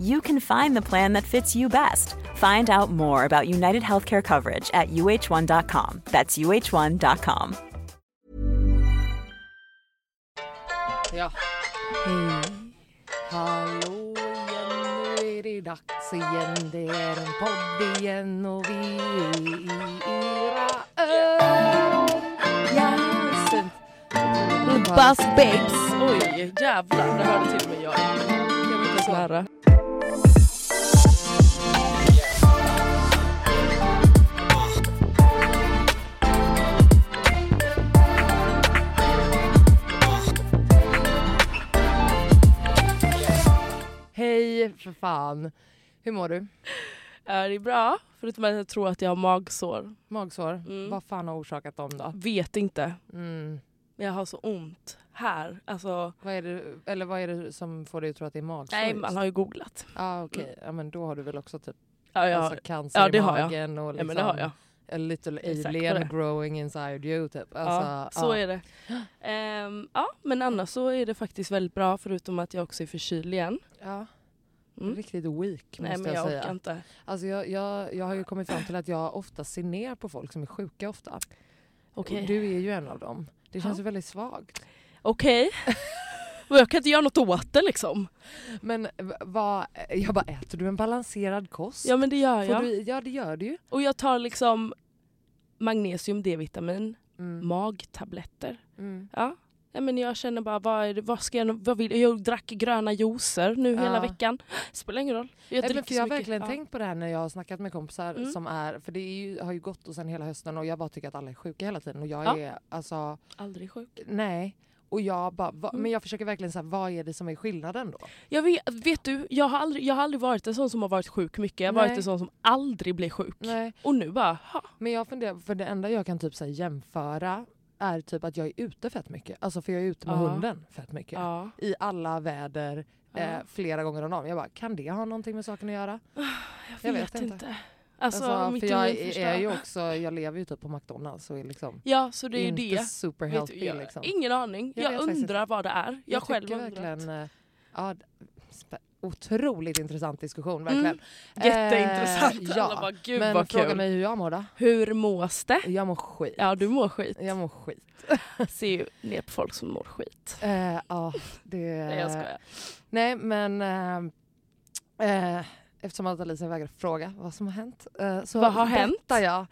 you can find the plan that fits you best. Find out more about United Healthcare coverage at uh1.com. That's uh1.com. Ja. Hej. Hallå igen, nu är det dags igen. Det är en podd igen och vi är i era öron. Yes. Buzz babes. Oj, jävlar. Det hörde till och med jag. Jag vill inte svära. Hej för fan. Hur mår du? Är det bra? Förutom att jag tror att jag har magsår. Magsår? Mm. Vad fan har orsakat dem då? Vet inte. Mm. Men jag har så ont här. Alltså, Vad är det, eller vad är det som får dig att tro att det är magsår? nej, man har ju googlat. Ja okej, ja, men då har du väl också typ Ja, jag, alltså, cancer ja, i magen och ja liksom men det har jag. A little alien growing inside you typ. Alltså, ja, så är det. Ehm, ja, men annars så är det faktiskt väldigt bra förutom att jag också är förkyld igen. Ja, Mm. riktigt weak Nej måste men jag, jag säga. orkar inte. Alltså jag, jag, jag har ju kommit fram till att jag ofta ser ner på folk som är sjuka ofta. Och du är ju en av dem. Det känns Ja. väldigt svagt. Okej. Och jag kan inte göra något åt det liksom. Men vad, jag bara äter du en balanserad kost? Ja men det gör Får jag. du, ja det gör du ju. Och jag tar liksom magnesium, D-vitamin, Mm. magtabletter. Mm. Ja. ja men jag känner bara, vad, är det, vad ska jag, vad vill, jag drack gröna juicer nu hela Ja. veckan. Spelar ingen roll. Jag Nej, men för jag har verkligen ja. tänkt på det här när jag har snackat med kompisar Mm. som är, för det är ju, har ju gått och sen hela hösten och jag bara tycker att alla är sjuka hela tiden och jag Ja. är alltså, Aldrig sjuk. nej. Och jag bara, va, Mm. men jag försöker verkligen säga vad är det som är skillnaden då? Jag vet, vet du, jag har, aldrig, jag har aldrig varit en sån som har varit sjuk mycket. Jag har varit Nej. en sån som aldrig blir sjuk. Nej. Och nu bara, ha. Men jag funderar, för det enda jag kan typ så jämföra är typ att jag är ute fett mycket. Alltså för jag är ute med Ja. hunden fett mycket. Ja. I alla väder, eh, flera gånger om dagen. Jag bara, kan det ha någonting med saken att göra? Jag Jag vet, vet inte. inte. Alltså, Alltså, för jag är, ju också, jag lever ju typ på McDonalds och är liksom Ja, så det är ju inte det. super healthy jag, liksom. Ingen aning. Jag Jag, faktiskt undrar vad det är. Jag, själv tycker har undrat. eh, ja, otroligt intressant diskussion Mm, verkligen. Jätteintressant. Eh, Alla ja, bara, gud men vad fråga kul. mig hur jag mår då? Hur mås det? Jag mår skit. Ja, du mår skit. Jag mår skit. Jag ser ju ner på folk som mår skit. Eh, ja, det... Nej, jag skojar. Nej, men eh, eh, eftersom att Alicia vägrar fråga vad som har hänt eh, så Vad har hänt? jag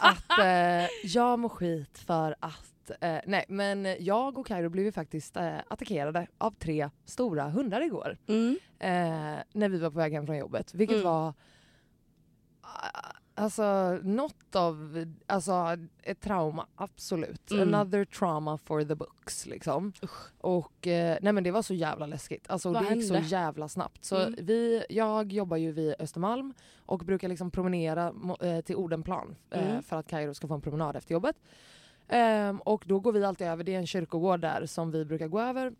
att eh, jag mår skit för att eh, nej, men jag och Kairo blev ju faktiskt eh, attackerade av tre stora hundar igår Mm. eh, när vi var på väg hem från jobbet. Vilket Mm. var Alltså något av, alltså ett trauma, absolut. Mm. Another trauma for the books liksom. Och eh, nej men det var så jävla läskigt. Alltså Vad det gick så hände? jävla snabbt. Så Mm. vi, jag jobbar ju vid Östermalm och brukar liksom promenera eh, till Odenplan eh, Mm. för att Kairo ska få en promenad efter jobbet. Ehm, och då går vi alltid över, det är en kyrkogård där som vi brukar gå över.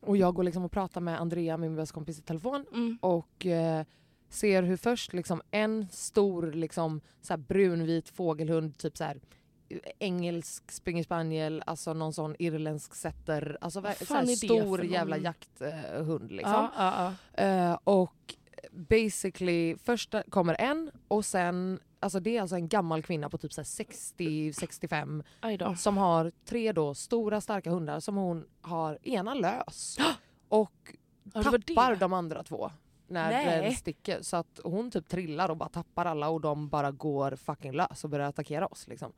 Och jag går liksom och pratar med Andrea, min bästa kompis i telefon Mm. och eh, ser hur först liksom en stor liksom, så brunvit fågelhund, typ så här, eh, engelsk springer spaniel, alltså någon sån irländsk setter, alltså så stor jävla jakthund liksom. Ja, ja, ja. Eh, och basically, först kommer en och sen, alltså det är alltså en gammal kvinna på typ så här 60-65 Aj då. som har tre då stora starka hundar som hon har ena lös. Och det tappar det. de andra två när Nej. den sticker. Så att hon typ trillar och bara tappar alla och de bara går fucking lös och börjar attackera oss. Liksom.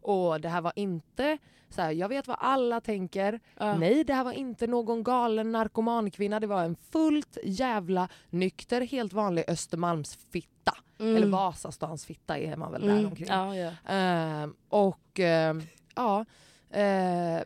Och det här var inte så här, jag vet vad alla tänker. Ja. Nej, det här var inte någon galen narkomankvinna. Det var en fullt jävla nykter, helt vanlig Östermalmsfitta. Mm. Eller Vasastansfitta är man väl där Mm. omkring. Ja, ja. Ehm, och ehm, ja, eh,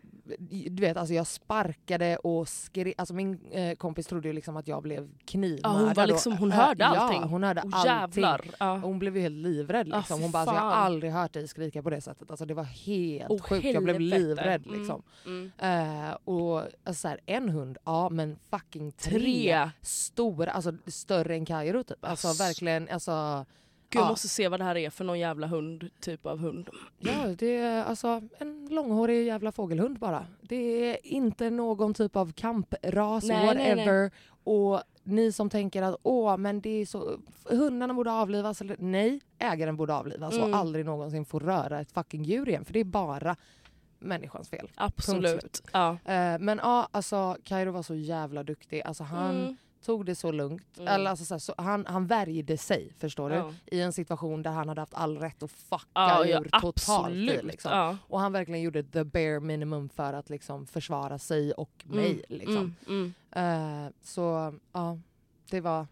du vet alltså jag sparkade och skrek, alltså min eh, kompis trodde ju liksom att jag blev knivmördad. Ja, hon var liksom, hon hörde allting. Ja, hon hörde Oh, allting. Ja. Hon blev ju helt livrädd. Ja, Liksom. hon bara, alltså, jag har aldrig hört dig skrika på det sättet. Alltså, det var helt Oh, sjukt. Jag blev livrädd. Mm. Liksom. Mm. Eh, och alltså, så här, en hund, ja men fucking tre, Tre. stora, alltså större än Kairo typ. Alltså verkligen, alltså Gud, jag Ja. måste se vad det här är för någon jävla hund, typ av hund. Ja, det är alltså en långhårig jävla fågelhund bara. Det är inte någon typ av kampras, Nej, nej, whatever. nej. Och ni som tänker att åh, men det är så, hundarna borde avlivas. Eller, nej, ägaren borde avlivas Mm. och aldrig någonsin få röra ett fucking djur igen. För det är bara människans fel. Absolut. Ja. Eh, men ja, alltså Kairo var så jävla duktig. Alltså, han Mm. Tog det så lugnt. Mm. Eller, alltså, så här, så, han, han värjde sig, förstår du? Ja. I en situation där han hade haft all rätt att fucka Ja, ja, ur totalt. i, absolut. Liksom. Ja. Och han verkligen gjorde the bare minimum för att liksom försvara sig och mig. Liksom. Mm, mm. Eh, så ja, det var,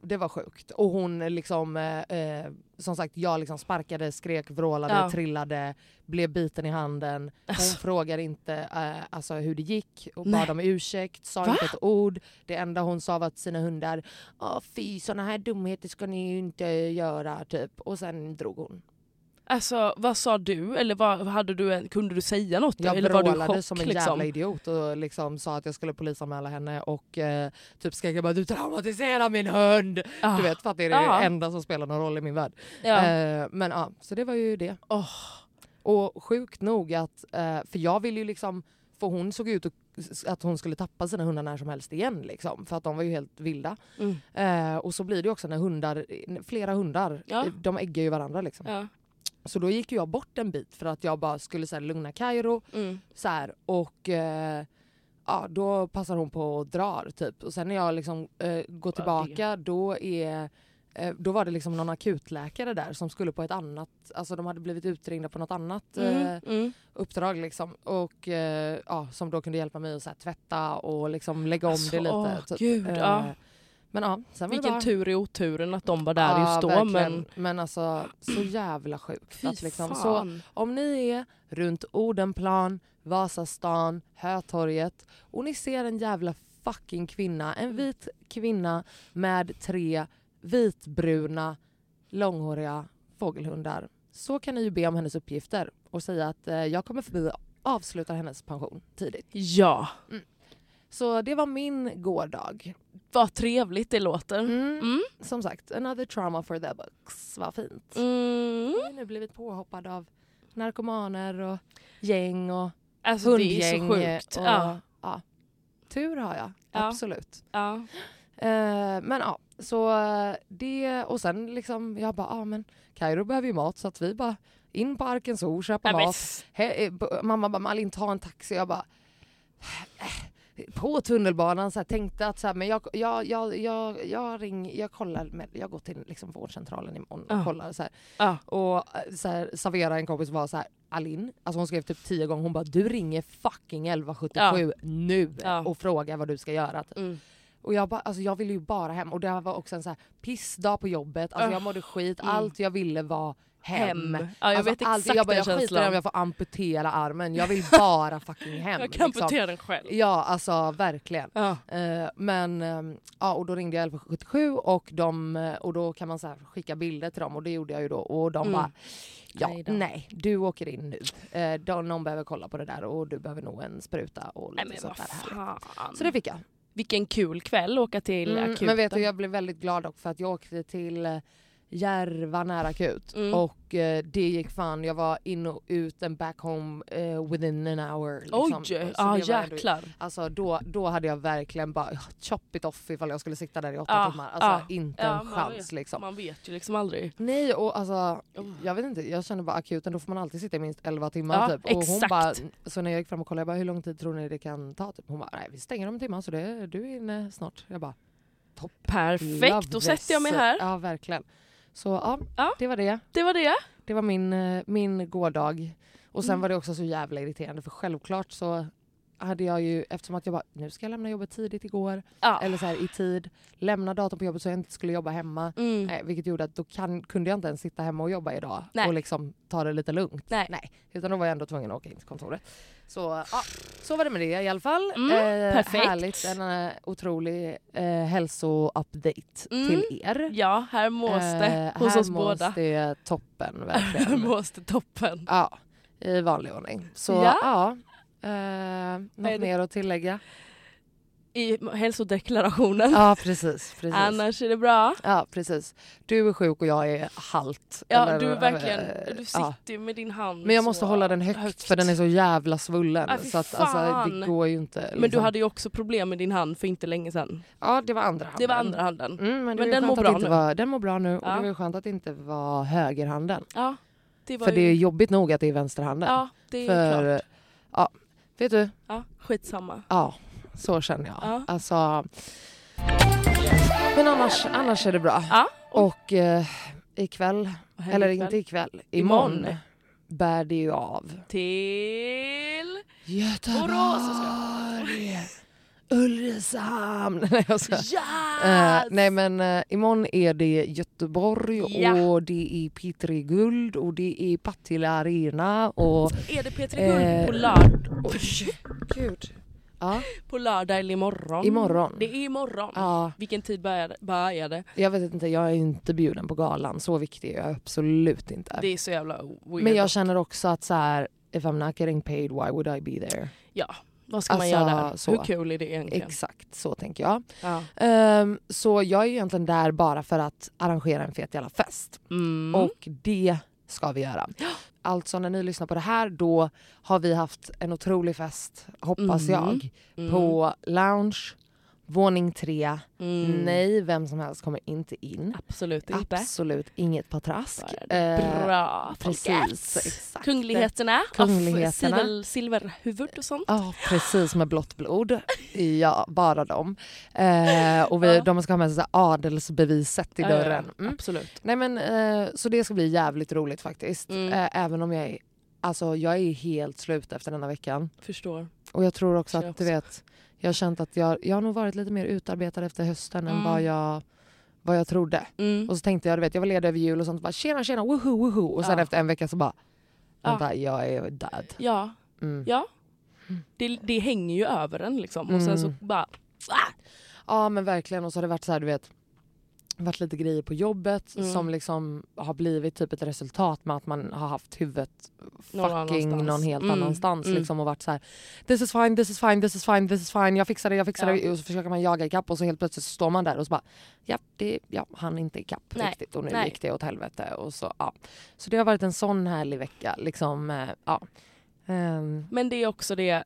det var sjukt. Och hon liksom, eh, eh, som sagt, jag liksom sparkade, skrek, vrålade, Ja. trillade, blev biten i handen. Hon Alltså. frågade inte eh, alltså, hur det gick och Nej. bad om ursäkt, sa Va? inte ett ord. Det enda hon sa var till sina hundar, "Åh, fy såna här dumheter ska ni ju inte göra typ. Och sen drog hon. Alltså vad sa du? Eller vad, hade du en, kunde du säga något? Jag eller var du chock, som en liksom? jävla idiot och liksom sa att jag skulle polisanmäla henne och eh, typ skrek jag bara du traumatiserar min hund. Ah. Du vet för att det är det Ja. enda som spelar någon roll i min värld. Ja. Eh, men ja, så det var ju det. Åh. Och sjukt nog att, eh, för jag ville ju liksom, för hon såg ut att, hon skulle tappa sina hundar när som helst igen liksom, för att de var ju helt vilda. Mm. Eh, och så blir det också när hundar, flera hundar, Ja. de äggar ju varandra liksom. Ja. Så då gick jag bort en bit för att jag bara skulle så här, lugna Kairo Mm. så här, och eh, ja, då passar hon på och drar typ. Och sen när jag liksom eh, går tillbaka då är eh, då var det liksom någon akutläkare där som skulle på ett annat, alltså de hade blivit utringda på något annat eh, Mm. Mm. uppdrag liksom. Och eh, ja, som då kunde hjälpa mig att så här, tvätta och liksom lägga om Alltså, det lite. åh, typ. gud, Eh, ja. Men ja, sen Vilken bara... tur i oturen att de var där Ja, just då. verkligen. Men men alltså så jävla sjukt. att liksom, så, om ni är runt Odenplan, Vasastan, Hötorget och ni ser en jävla fucking kvinna, en vit kvinna med tre vitbruna långhåriga fågelhundar så kan ni ju be om hennes uppgifter och säga att eh, jag kommer förbi och avslutar hennes pension tidigt. Ja, Så det var min gårdag. vad trevligt det låter. Mm. Mm. Som sagt, another trauma for the books. Vad fint. Mm. Jag har nu blivit påhoppad av narkomaner och gäng och Alltså det är hundgäng. så sjukt. Och, Ja. ja. Tur har jag, Ja. absolut. Ja. Eh, men ja, så eh, det och sen liksom jag bara, ja men Kairo behöver ju mat så att vi bara in på Arkens Zoo, köpa Nej, mat. He, eh, mamma bara, Malin ta en taxi. Jag bara, på tunnelbanan så här, tänkte att så här, men jag, jag, jag, jag, jag, ring, jag kollar, med, jag går till liksom, vårdcentralen imorgon och Ja. kollar så. Ja. Och eh, så här, Savera, en kompis, var så här, Alin, alltså hon skrev typ tio gånger, hon bara du ringer fucking 1177 nu Ja. och frågar vad du ska göra. Typ. Mm. Och jag, bara, alltså jag ville ju bara hem och det var också en så här pissdag på jobbet, alltså jag mådde skit, allt jag ville var hem. Hem. Ja, jag alltså vet exakt jag, bara, jag skiter om jag får amputera armen, jag vill bara fucking hem. Jag kan liksom. amputera den själv. Ja alltså verkligen. Ja. Eh, men eh, ja, och då ringde jag 1177 och, de, eh, och då kan man så här skicka bilder till dem och det gjorde jag ju då och de Mm. bara Ja, Nej nej, du åker in nu. Eh, de, någon behöver kolla på det där och du behöver nog en spruta och Nej lite vad sånt där. fan. Så det fick jag. Vilken kul kväll åka till Mm, akuten. men vet du, jag blev väldigt glad också för att jag åkte till Järva nära akut Mm. och eh, det gick fan, jag var in och ut and back home eh, within an hour. Liksom. Oj, ja det var ändå- jäklar. Alltså då, då hade jag verkligen bara chop it off ifall jag skulle sitta där i åtta Ja, timmar. Alltså ja, inte ja, en chans vet. liksom. Man vet ju liksom aldrig. Nej och alltså, Oh. jag vet inte, jag känner bara akuten då får man alltid sitta i minst 11 timmar typ. Och hon exakt. bara, så när jag gick fram och kollade, jag bara, hur lång tid tror ni det kan ta? Typ. Hon bara, nej vi stänger om en timme så det, du är inne snart. Jag bara, topp. Perfekt, Love då sätter jag mig här. Ja verkligen. Så ja, Ja. det var det. Det var det. Det var min, eh, min gårdag. Och sen Mm. var det också så jävla irriterande för självklart så hade jag ju, eftersom att jag bara, nu ska jag lämna jobbet tidigt igår, Ja. eller så här i tid, lämna datorn på jobbet så jag inte skulle jobba hemma. Mm. Nej, vilket gjorde att då kan, kunde jag inte ens sitta hemma och jobba idag Nej. och liksom ta det lite lugnt. Nej. Utan då var jag ändå tvungen att åka in till kontoret. Så ja, så var det med det i alla fall. Mm, perfekt. Härligt, en eh, otrolig eh, hälso-update Mm. till er. Ja, här mås det Eh, hos här oss mås båda. det toppen Här verkligen. mås det toppen. ja, i vanlig ordning. Så Ja. ja, eh, något mer att tillägga? I hälsodeklarationen. Ja precis. precis. Annars är det bra. Ja precis. Du är sjuk och jag är halt. Ja, Eller, du är verkligen, eh, du ja. sitter ju med din hand Men jag måste hålla den högt, för den är så jävla svullen. Ah, så att, alltså, det går ju inte. Liksom. Men du hade ju också problem med din hand för inte länge sedan. Ja det var andra handen. Det var andra handen. Mm, men Men den mår bra nu. Var, den mår bra nu och Ja. det var ju skönt att det inte var högerhanden. Ja, det var För ju... det är jobbigt nog att det är vänsterhanden. Ja, det är för, klart. ja, vet du? Ja, skitsamma. Ja, så känner jag. Ja. Alltså, men annars, annars är det bra. Ja, Och eh, ikväll, eller ikväll? inte ikväll, Imorgon. imorgon bär det ju av. till... Göteborg! Ulricehamn! Nej skojar. Yes! Eh, nej men uh, imorgon är det Göteborg Ja. och det är P3 Guld och det är Partille Arena och... Är det P3 Guld Eh, på, lörd... Oj, gud. Ja, på lördag eller imorgon? Imorgon. Det är imorgon. ja, Vilken tid börjar börjar det? jag vet inte, jag är inte bjuden på galan. Så viktig är jag absolut inte. Det är så jävla weird. Men jag känner också att så här, if I'm not getting paid why would I be there? Ja, vad ska man Alltså, göra där? så. Hur kul är det egentligen? Exakt, så tänker jag. Ja. Ehm, så jag är ju egentligen där bara för att arrangera en fet jävla fest. Mm. Och det ska vi göra. Alltså när ni lyssnar på det här då har vi haft en otrolig fest, hoppas Mm. jag, Mm. på Lounge, våning tre. Mm. Nej, vem som helst kommer inte in. Absolut inte. Absolut inget patrask. Eh, Bra precis, exakt. Kungligheterna. Kungligheterna. Silver, silverhuvud och sånt. Ja, precis med blått blod. Ja, bara dem. Eh, och vi, Ja. de ska ha med sig adelsbeviset i dörren. Mm. Absolut. Nej men eh, så det ska bli jävligt roligt faktiskt. Mm. Eh, även om jag är, alltså jag är helt slut efter denna veckan. Förstår. Och jag tror också Känner att du vet, jag har känt att jag, jag har nog varit lite mer utarbetad efter hösten än Mm. vad jag, vad jag trodde. Mm. Och så tänkte jag, du vet, jag var ledig över jul och sånt, bara tjena tjena, woho woho. Och sen Ja. efter en vecka så bara, Ja. vänta jag är död. Ja, Mm. ja. Det, det hänger ju över en liksom. Och sen så Mm. bara... Ja men verkligen och så har det varit så här, du vet varit lite grejer på jobbet Mm. som liksom har blivit typ ett resultat med att man har haft huvudet Någon fucking annanstans. någon helt Mm, annanstans mm. liksom och varit så här this is fine, this is fine, this is fine, this is fine, jag fixar det, jag fixar Ja. det och så försöker man jaga ikapp och så helt plötsligt så står man där och så bara ja, det, ja han inte ikapp Nej, riktigt och nu nej. gick det åt helvete och så ja. Så det har varit en sån härlig vecka liksom eh, ja. Ehm, Men det är också det,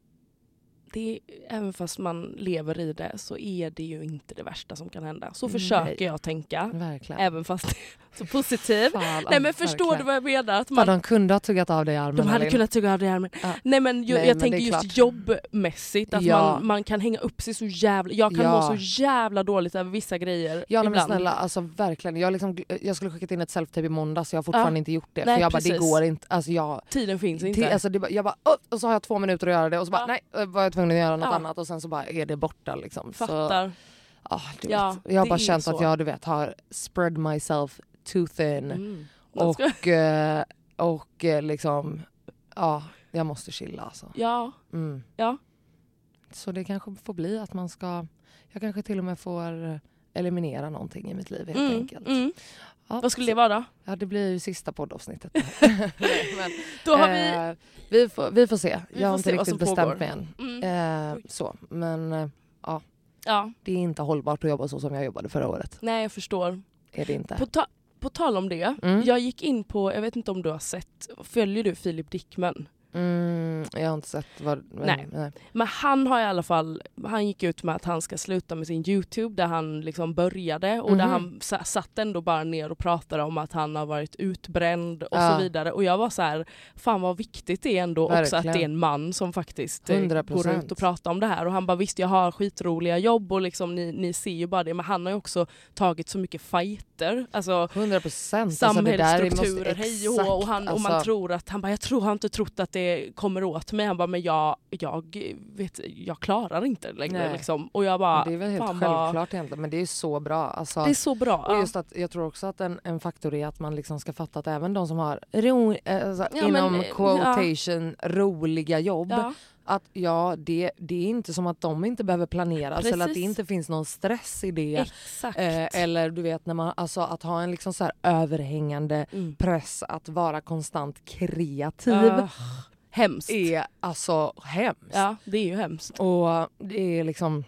det även fast man lever i det så är det ju inte det värsta som kan hända. Så Nej. försöker jag tänka. verkligen. Även fast det är så positiv. Fan, Nej ja, men förstår verkligen. du vad jag menar? Att Fan, man, de kunde ha tuggat av dig armen de hade kunnat tugga av det här men, Ja. Nej men ju, Nej, jag men tänker just klart. jobbmässigt, att Ja. man, man kan hänga upp sig så jävla... Jag kan Ja. må så jävla dåligt över vissa grejer Ja nej, men ibland. snälla, alltså verkligen. Jag, liksom, jag skulle skickat in ett self-tape i måndags så jag har fortfarande Ja. inte gjort det. Nej, för jag bara, det precis. går inte. Alltså, jag, Tiden finns inte. alltså, det, jag bara, och så har jag två minuter att göra det och så bara Ja. nej, var jag tvungen att göra något Ja. annat och sen så bara är det borta liksom. Så, Fattar. ah, du Ja, vet. Jag har bara känt så. att jag du vet, har spread myself too thin. Mm. Ska- Och, eh, och eh, liksom, ja, jag måste chilla alltså. Ja, Mm. Ja. Så det kanske får bli att man ska, jag kanske till och med får eh, eliminera någonting i mitt liv helt mm, enkelt. Ja, Vad skulle det vara då? Ja det blir ju sista poddavsnittet. Men, Då har vi... eh, vi, får, vi får se. Vi jag har inte riktigt bestämt pågår. mig än. Mm. Eh, så, men eh, Ja, det är inte hållbart att jobba så som jag jobbade förra året. nej jag förstår. Är det inte. På, ta på tal om det, Mm. jag gick in på, jag vet inte om du har sett, följer du Filip Dickman? Mm, jag har inte sett vad... Men, Nej. nej. Men han har i alla fall, han gick ut med att han ska sluta med sin Youtube där han liksom började och där Mhm. han sa- satt ändå bara ner och pratade om att han har varit utbränd och Ja. så vidare. Och jag var så här, fan vad viktigt det är ändå också att Verkligen. det är en man som faktiskt eh, 100%. går ut och pratar om det här. Och han bara visst jag har skitroliga jobb och liksom ni, ni ser ju bara det men han har ju också tagit så mycket fighter. Alltså 100 procent. samhällsstrukturer, hej och. Och, han, och man alltså, tror att, han bara, jag tror han inte trott att det kommer åt mig. Han bara, men jag, jag, vet, jag klarar inte längre liksom. Och jag bara, Det är väl helt självklart egentligen men det är så bra. Alltså, det är så bra. och just att, jag tror också att en, en faktor är att man liksom ska fatta att även de som har ro, eh, alltså, Ja, men, inom eh, quotation roliga jobb ja. att ja det, det är inte som att de inte behöver planeras eller att det inte finns någon stress i det. Eh, eller du vet när man, alltså att ha en liksom så överhängande Mm. press att vara konstant kreativ Ah, hemskt. är alltså hemskt. Ja, det är ju hemskt. Och det är liksom,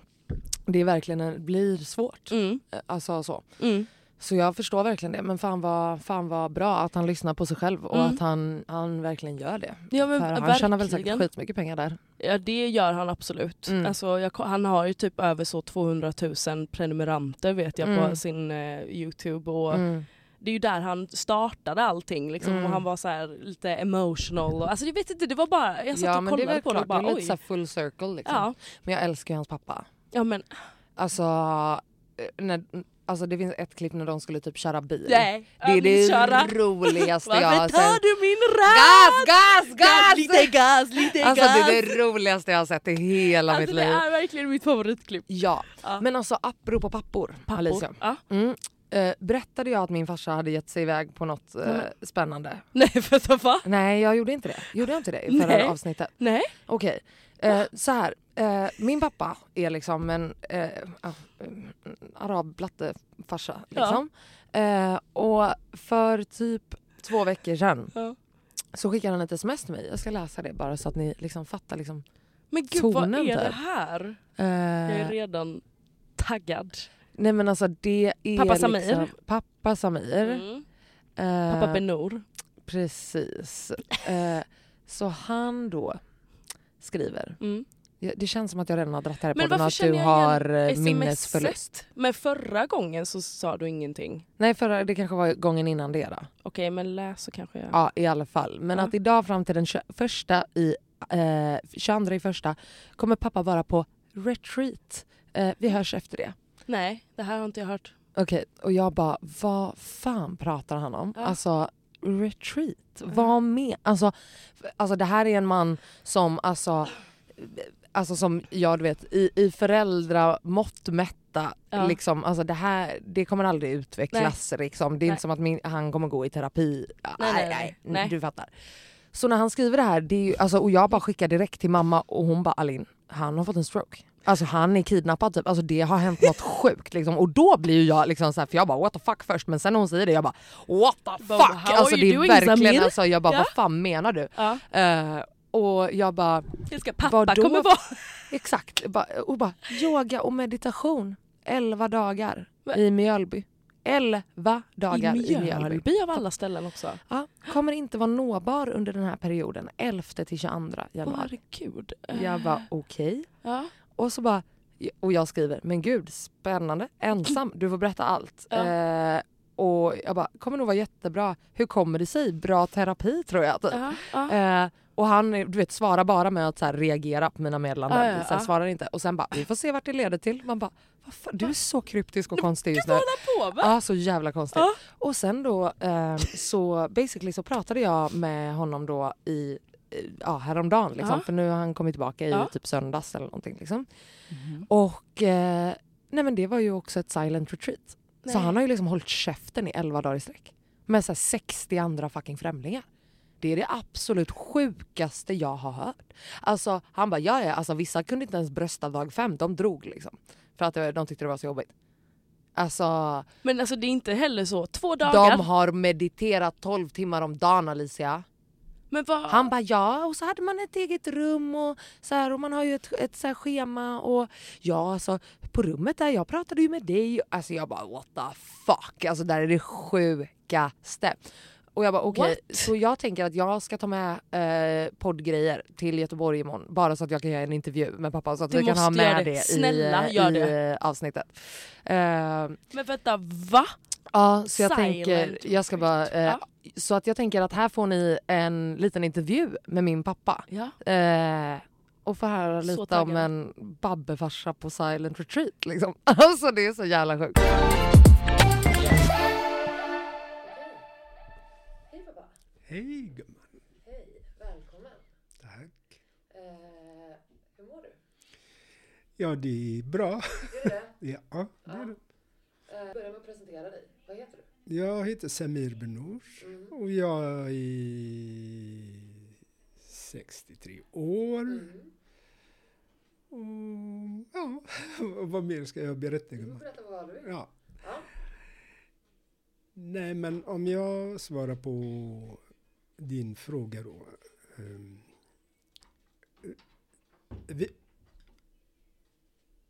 det är verkligen en, blir svårt. Mm. Eh, Alltså så. Mm. Så jag förstår verkligen det. Men fan vad, fan vad bra att han lyssnar på sig själv och Mm. att han, han verkligen gör det. Ja, men För han tjänar väl säkert verkligen. skitmycket pengar där. Ja det gör han absolut. Mm. Alltså, jag, han har ju typ över så 200 000 prenumeranter vet jag Mm. på sin eh, Youtube. Och Mm. Det är ju där han startade allting liksom, Mm. och han var så här lite emotional. Och, alltså jag vet inte, det var bara, jag satt Ja och det kollade väl på det och klart, det bara är lite oj. full circle liksom. Ja, Men jag älskar ju hans pappa. ja men Alltså, eh, när, alltså det finns ett klipp när de skulle typ köra bil. nej. det är det köra. roligaste jag har Varför tar sett. du min Gas, rad? gas, gas! Lite gas, lite Alltså gas. det är det roligaste jag har sett i hela Alltså, mitt det liv. är verkligen mitt favoritklipp. Ja, Ja. men alltså apropå pappor, Pappor. Alicia. Ja. Mm. Eh, berättade jag att min farsa hade gett sig iväg på något eh, Mm. spännande? Nej för va? Nej jag gjorde inte det. Gjorde jag inte det i förra Nej. avsnittet? Nej. Okej, eh, så här. Eh, min pappa är liksom en eh, ah, mm, arabblattefarsa. Liksom. Eh, och för typ två veckor sedan Ja. så skickade han ett sms till mig. Jag ska läsa det bara så att ni liksom fattar. Liksom. Men gud vad Tonen är det typ. här? Eh, Jag är redan taggad. Nej men alltså det är Pappa Samir. Liksom, pappa Samir. Mm. Eh, Pappa Benor. Precis. Eh, så han då skriver. Mm. Det känns som att jag redan har dratt det här Men podden att du har eh, minnesförlust. Men förra gången så sa du ingenting. Nej, förra, det kanske var gången innan det då. Okej men läs så kanske jag... Ja, i alla fall. Men Ja. att idag fram till den 21 i, eh, 22 i första kommer pappa vara på retreat. Eh, vi hörs efter det. Nej det här har inte jag hört. Okej, och jag bara, vad fan pratar han om? Ja. Alltså, retreat? Vad med? Alltså, alltså det här är en man som, alltså, alltså som jag du vet, i, i föräldramått mätta, Ja. liksom, alltså det här, det kommer aldrig utvecklas liksom. Det är Nej. inte som att min, han kommer gå i terapi. Nej, nej, nej, nej. du fattar. Så när han skriver det här, det är ju, alltså, och jag bara skickar direkt till mamma och hon bara Alin, han har fått en stroke. Alltså han är kidnappad typ, alltså det har hänt något sjukt liksom. Och då blir ju jag liksom så här, för jag bara what the fuck först men sen när hon säger det jag bara what the fuck! Alltså det är verkligen alltså jag bara vad fan menar du? Ja. Eh, och jag bara Jag ska pappa Vadå? kommer vara... exakt, och bara yoga och meditation 11 dagar Va? i Mjölby. 11 dagar i I Mjölby. Mjölby av alla ställen också. Ja, kommer inte vara nåbar under den här perioden 11 till 22 januari. Herregud. Jag bara okej. Ja. Och så bara, och jag skriver, men gud spännande, ensam, du får berätta allt. Ja. Eh, och jag bara, kommer nog vara jättebra. Hur kommer det sig? Bra terapi tror jag. Typ. Ja. Ja. Eh, och han du vet, svarar bara med att så här, reagera på mina meddelanden. Så här, ja. svarar inte. Och sen bara, vi får se vart det leder till. Man bara, fan, du är så kryptisk och konstig just nu. Ja, så jävla konstigt. Ja. Och sen då så så basically så pratade jag med honom då i eh, ja, häromdagen liksom, Ja. för nu har han kommit tillbaka i Ja. typ söndags eller någonting liksom. Mhm. Och eh, Nej men det var ju också ett silent retreat. Nej. Så han har ju liksom hållit käften i 11 dagar i sträck. Med så här 60 andra fucking främlingar. Det är det absolut sjukaste jag har hört. Alltså han bara, ja ja, alltså vissa kunde inte ens brösta dag fem, de drog liksom. För att de tyckte det var så jobbigt. Alltså Men alltså det är inte heller så, två dagar. de har mediterat 12 timmar om dagen Alicia. Han bara ja och så hade man ett eget rum och så här, och man har ju ett, ett så schema och ja alltså på rummet där jag pratade ju med dig. Alltså jag bara what the fuck alltså där är det sjukaste. Och jag bara okej What? så jag tänker att jag ska ta med eh, poddgrejer till Göteborg imorgon bara så att jag kan göra en intervju med pappa så att Du vi kan ha med det. det, Snälla, i, i det. avsnittet. Eh, Men vänta, va? Ja, så jag Silent tänker, jag ska bara, eh, Ja. så att jag tänker att här får ni en liten intervju med min pappa. Ja. Eh, och få höra Så lite om taggad. en babbefarsa på silent retreat liksom. Alltså det är så jävla sjukt. Hej pappa. Hej gumman. Hej, välkommen. Tack. Eh, hur mår du? Ja, det är bra. Är det det? Ja, det är det. Eh, börja med att presentera dig. Vad heter du? Jag heter Samir Benouch Mm. och jag är 63 år. Mm. Och, ja, vad mer ska jag berätta Du får berätta vad du vill. Ja. Ja. Nej, men om jag svarar på din fråga då. ehm, vi,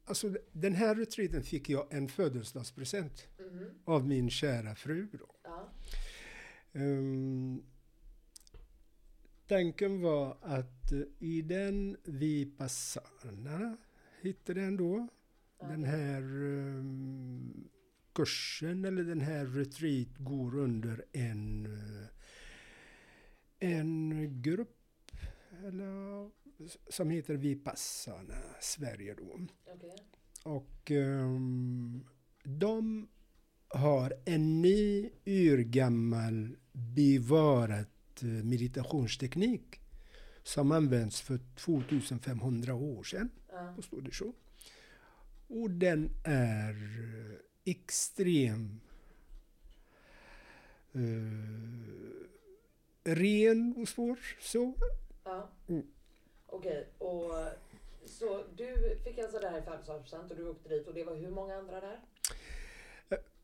alltså den här retreaten fick jag en födelsedagspresent Mhm. av min kära fru. Då. Ja. Ehm, tanken var att eh, i den Vipassana hette den då. Den här ehm, kursen eller den här retreat går under en, eh, en grupp eller, som heter Vipassana Sverige då. Okej. Och ehm, de har en ny urgammal bevarad eh, meditationsteknik som används för 2500 år sedan. Ja. Står det så. Och den är eh, extrem eh, ren och svår. Så. Ja. Mm. Okej, och så du fick alltså det här i födelsedagspresent och du åkte dit och det var hur många andra där?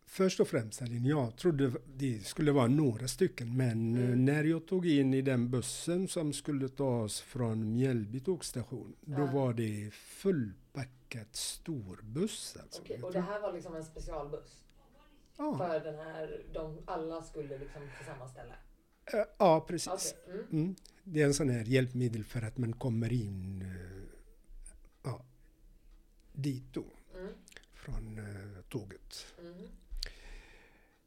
Först och främst, Aline, jag trodde det skulle vara några stycken men eh, Mm. när jag tog in i den bussen som skulle ta oss från Mjällby tågstation då Ja. var det fullpackat storbuss. Alltså. Jag och det här var liksom en specialbuss ja. för den här, de alla skulle liksom till samma ställe? Ja, precis. Okej, mm. Mm. Det är en sån här hjälpmedel för att man kommer in eh, ja, dit då Mm. från eh, tåget. Mm.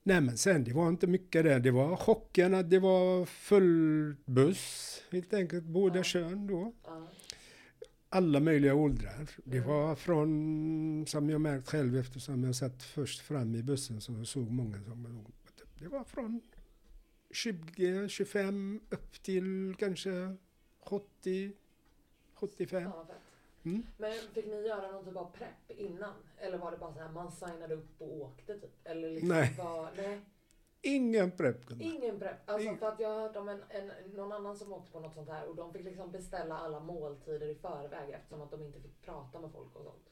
Nej men sen det var inte mycket där. Det var chocken att det var full buss helt enkelt. Båda Ja. kön då. Ja. Alla möjliga åldrar. Det Mm. var från, som jag märkt själv eftersom jag satt först fram i bussen så såg många som Det var från 20, 25 upp till kanske 70, 75. Fan vad fett. Mm. Men fick ni göra någon typ av prepp innan? Eller var det bara så här man signade upp och åkte typ? Eller liksom Nej. Var, nej. Ingen prepp. Ingen prepp. Alltså Ing- för att jag har hört om en, en, någon annan som åkte på något sånt här och de fick liksom beställa alla måltider i förväg eftersom att de inte fick prata med folk och sånt.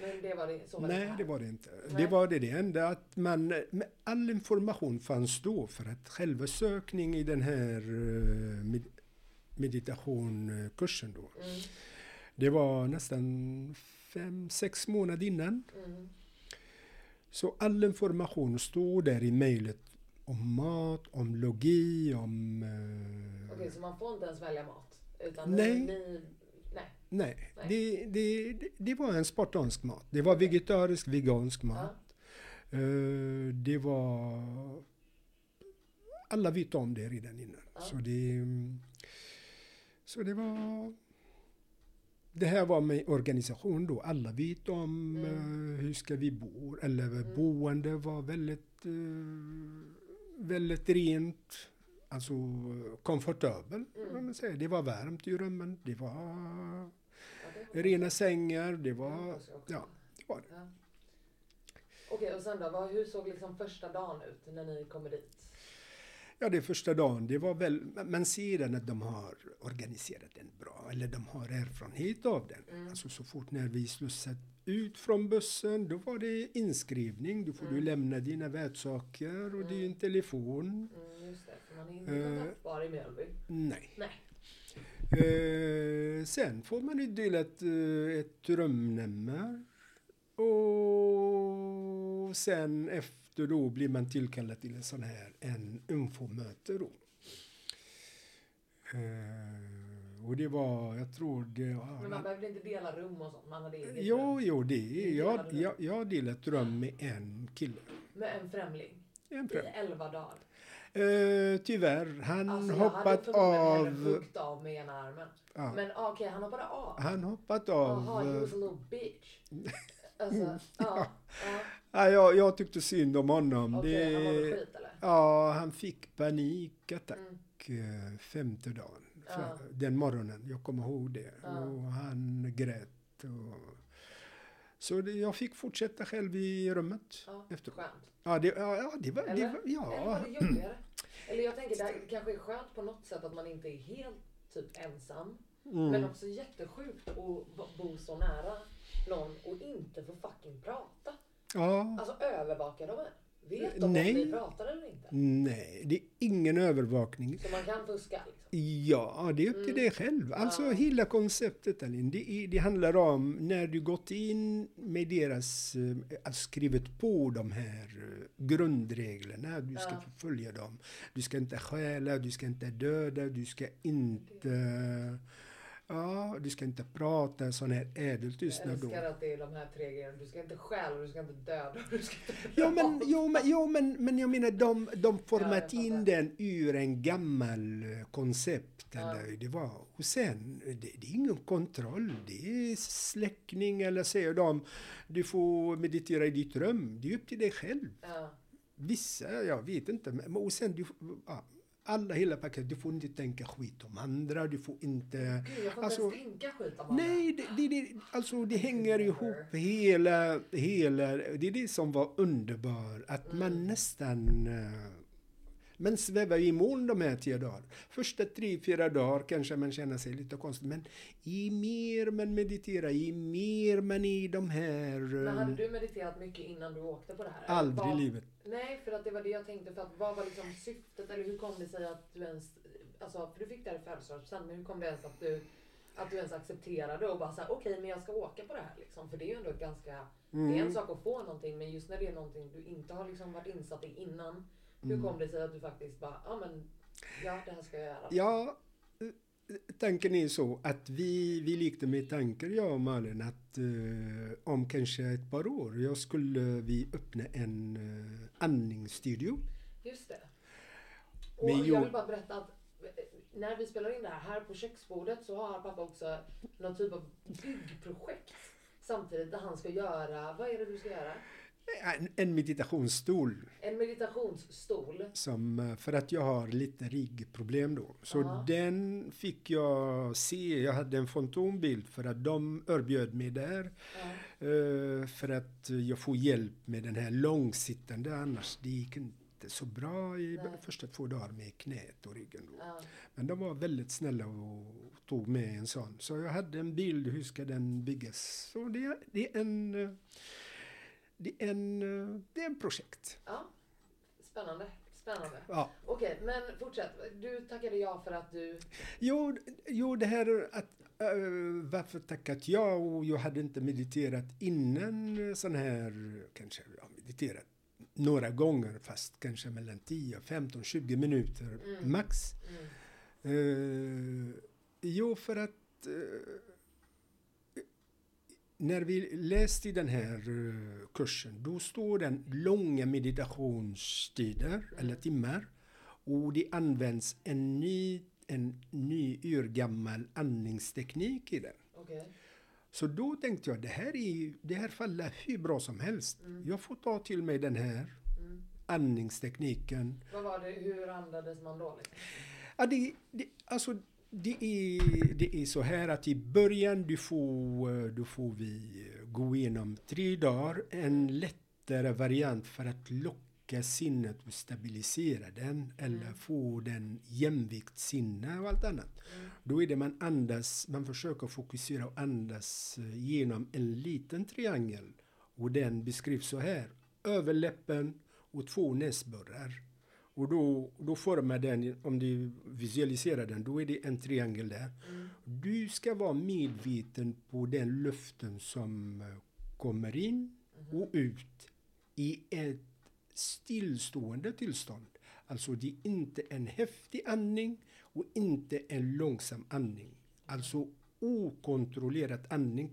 Men det var det, så var det Nej, här. det var det inte. Nej. Det var det, det enda att man, all information fanns då för att själva sökning i den här eh, med, meditationkursen då. Mm, Det var nästan fem, sex månader innan. mm. Så all information stod där i mejlet om mat, om logi, om... eh, Okej, så man får inte ens välja mat? Utan Nej. Ni, nej. Det, det, det- var en spartansk mat. Det var vegetarisk, vegansk mat. Eh, det var... Alla vet om det redan innan. Ja. Så, det, så det var... Det här var med organisation då. Alla vet om Mm. eh, hur ska vi bo. Eller Mm. boende var väldigt, eh, väldigt rent. Alltså komfortabel. Mm. man säga. Det var varmt i rummen. Ja, det var rena sängar. Det Mm, var... också. Ja, det var det. Ja. Okej, och sen då? Vad, hur såg liksom första dagen ut när ni kommer dit? Ja, det första dagen, det var väl, man ser den att de har organiserat den bra, eller de har erfarenhet av den. Mm. Alltså så fort när vi slussat ut från bussen, då var det inskrivning, då får Mm. du lämna dina värdsaker och din telefon. Mm, just det, för man är inte Eh. kontaktbar i Mjölby. Nej. Nej. Eh, sen får man utdelat eh, ett rumnummer. Och sen efter då blir man tillkallad till en sån här en infomöte då. Eh, och det var, jag tror det Men var... man behövde inte dela rum och sånt, man hade eget Jo, rum. jo, det jag, delade jag, jag delat rum med en kille. Med en främling. En I främ. elva dagar. Eh, tyvärr, han Alltså, jag hoppat hade förmodligen hellre av... huggt av med ena armen. Ja, Men ah, okej, han hoppade av. han hoppat av... Jaha, he eh, was a little bitch. Alltså, ja. ja. Ja, jag, jag tyckte synd om honom. Okej, han mådde det, skit eller? ja, han fick panikattack Mm. eh, femte dagen. Ja. Den morgonen, jag kommer ihåg det. Ja. Och han grät. Och, så det, jag fick fortsätta själv i rummet. Ja, Efter. skönt. Ja, det, ja, ja, det var... Det Eller? var Eller var ja. det jobbigare? Eller jag tänker det här kanske är skönt på något sätt att man inte är helt typ ensam. Mm. Men också jättesjukt att bo- så nära någon och inte få fucking prata. ja. Alltså övervakar de en? Vet de Nej. om ni pratar eller inte? Nej, det är ingen övervakning. Så man kan fuska liksom? Ja, det är upp till dig själv. Alltså hela konceptet Alin, det, är, det handlar om när du gått in med deras, alltså skrivit på de här eh, grundreglerna, du ska Ja. följa dem. Du ska inte stjäla, du ska inte döda, du ska inte, ja, du ska inte prata sån här Jag ädeltystnad då. älskar att det är de här tre grejerna. Du ska inte stjäla, du ska inte döda du ska inte Ja men, jo, men, jo, men, men jag menar de, de format Ja, jag in den ur en gammal eh, koncept. Ja. Eller det var. Och sen, det, det är ingen kontroll. Det är släckning eller säger de du får meditera i ditt rum. Det är upp till dig själv. Ja. Vissa, jag vet inte. Men, och sen, du, ja, alla hela paketet. Du får inte tänka skit om andra. Du får inte... Gud, jag får Alltså, inte ens tänka skit om andra. Nej, det, det, det, alltså det hänger ihop hela, hela, det är det som var underbart, att Mm. man nästan, eh, man svävar i moln de här tio dagarna. Första tre, fyra dagar kanske man känner sig lite konstigt, men i mer man mediterar, i mer man är i de här... Men eh, hade du mediterat mycket innan du åkte på det här? Aldrig i livet. Nej, för att det var det jag tänkte. För att vad var liksom syftet? Eller hur kom det sig att du ens... Alltså, för du fick det här i födelsedagspresent, men hur kom det ens att du, att du ens accepterade och bara såhär, okej, men jag ska åka på det här liksom. För det är ju ändå ett ganska... Det är Mm. en sak att få någonting, men just när det är någonting du inte har liksom varit insatt i innan. Hur Mm. kom det sig att du faktiskt bara, ja men, ja det här ska jag göra. Ja, tanken är så att vi, vi lekte med tankar, jag och Malin, att eh, om kanske ett par år, jag skulle vi öppna en uh, andningsstudio. Just det. Och Men jag vill bara berätta att eh, när vi spelar in det här, här på köksbordet så har pappa också någon typ av byggprojekt samtidigt där han ska göra, vad är det du ska göra? En, en meditationsstol. En meditationsstol. Som, eh, för att jag har lite ryggproblem då. Så Ja. den fick jag se. Jag hade en fantombild för att de erbjöd mig där. Ja. eh, för att jag får hjälp med den här långsittande. Annars det gick inte så bra i Nej. första två dagar med knät och ryggen. Då. Ja. Men de var väldigt snälla och tog med en sån. Så jag hade en bild, hur ska den byggas? Så det, det är en... Det är en, eh, det är en projekt. ja. Spännande. Spännande. Ja. Okej, men fortsätt. Du tackade ja för att du... Jo, jo, det här att äh, varför tackat ja och jag hade inte mediterat innan sån här, kanske jag mediterat några gånger fast kanske mellan 10, 15, 20 minuter Mm. max. Mm. Eh, jo, för att eh, när vi läste den här eh, kursen, då står den långa meditationstider eller timmar och det används en ny, en ny urgammal andningsteknik i den. Okej. Så då tänkte jag, det här, är, det här faller hur bra som helst. Jag får ta till mig den här Mm. andningstekniken. Vad var det, hur andades man då? Liksom? Ja, det, det, alltså, det, är, det är så här att i början du får, då får vi gå igenom tre dagar, en lättare variant för att locka sinnet och stabilisera den eller få den jämviktssinne och allt annat. Då är det man andas, man försöker fokusera och andas eh, genom en liten triangel och den beskrivs så här. Överläppen och två näsborrar. Och då, då formar den, om du visualiserar den, då är det en triangel där. Du ska vara medveten på den luften som eh, kommer in och ut i ett stillstående tillstånd. Alltså det är inte en häftig andning och inte en långsam andning. Alltså okontrollerad andning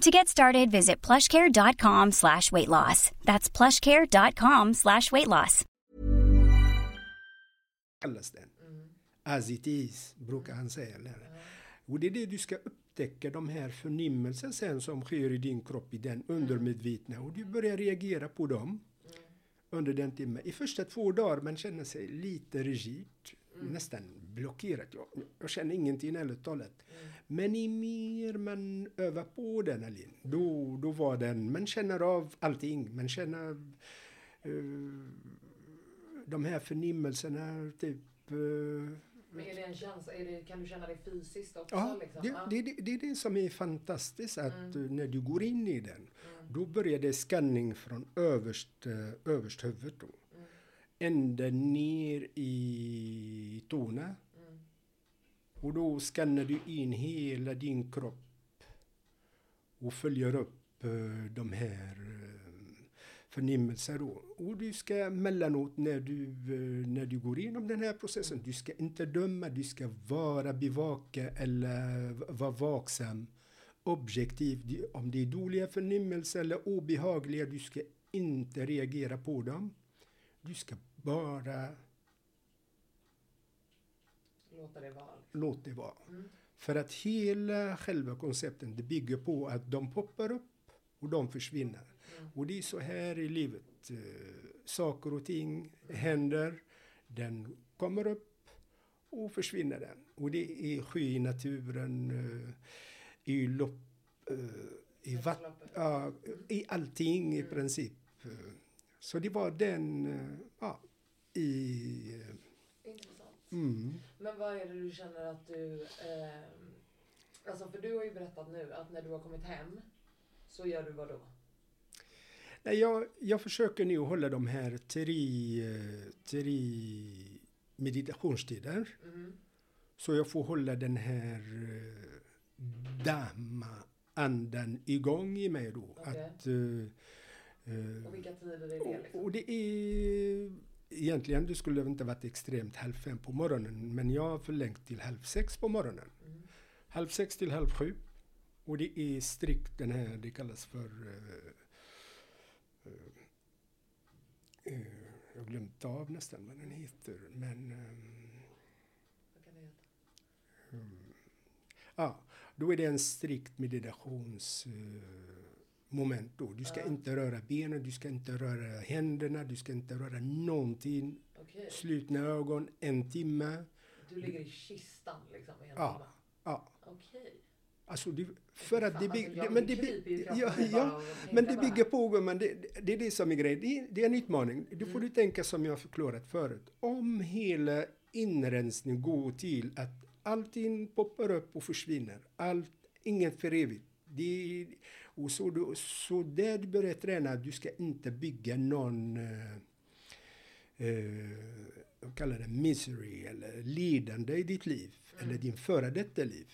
To get started, visit plushcare.com slash weight loss. That's plushcare.com slash weight loss. den. As it is, brukar han säga. Och det är det du ska upptäcka, de här förnimmelser sen som sker i din kropp, i den undermedvetna. Och du börjar reagera på dem under den timmen. I första två dagar man känner sig lite rigid, nästan blockerad. Jag, jag känner ingenting ärligt talat. Men i mer man övar på den, Alin, då, då var den, man känner av allting. Man känner eh, de här förnimmelserna, typ eh, Men är det en känsla, är det, kan du känna det fysiskt också? Ja, liksom? det, Ja. det, det, det är det som är fantastiskt, att eh, när du går in i den, då börjar det skanning från överst, överst huvudet då. Ända ner i tårna. Och då skannar du in hela din kropp och följer upp eh, de här eh, förnimmelser då. Och du ska mellanåt när du, eh, när du går igenom den här processen, du ska inte döma, du ska vara bevaka eller vara vaksam. Objektiv, om det är dåliga förnimmelser eller obehagliga, du ska inte reagera på dem. Du ska bara Låta det vara. låt det vara. För att hela själva koncepten det bygger på att de poppar upp och de försvinner. Och det är så här i livet. Eh, saker och ting händer, den kommer upp och försvinner den. Och det är sker i naturen, eh, i lopp, eh, i vatten, i allting i princip. Eh, Så det var den, ja, i... eh, Intressant. Mm. Men vad är det du känner att du... ehm, alltså för du har ju berättat nu att när du har kommit hem så gör du vad då? Nej, jag, jag försöker nu hålla de här tre, eh, tre meditationstider. Mm. Så jag får hålla den här eh, dhamma-andan igång i mig då. Okej. Att, eh, eh, Och vilka tider är det liksom? och det är egentligen, det skulle inte varit extremt halv fem på morgonen, men jag har förlängt till halv sex på morgonen. Mm. Halv sex till halv sju. Och det är strikt den här, det kallas för eh, eh, eh, jag har glömt av nästan vad den heter, men ehm, Vad kan det heta? Ja, då är det en strikt meditationsmoment eh, moment då. Du ska inte röra benen, du ska inte röra händerna, du ska inte röra någonting. Okej. Slutna ögon, en timme. Du ligger i kistan liksom i en Ja, timme? ja. Okej. Alltså, det, för att det, alltså, bygg- jag men det, ja, ja, men det bygger på, men det, det är det som är grejen. Det, är- det är en utmaning. Det får du tänka som jag förklarat förut. Om hela inrensningen går till att allting poppar upp och försvinner, allt, inget för evigt. Det, och så, du, så där du börjar träna, du ska inte bygga någon eh, eh, de kallar det misery eller lidande i ditt liv Mm. eller din före detta liv.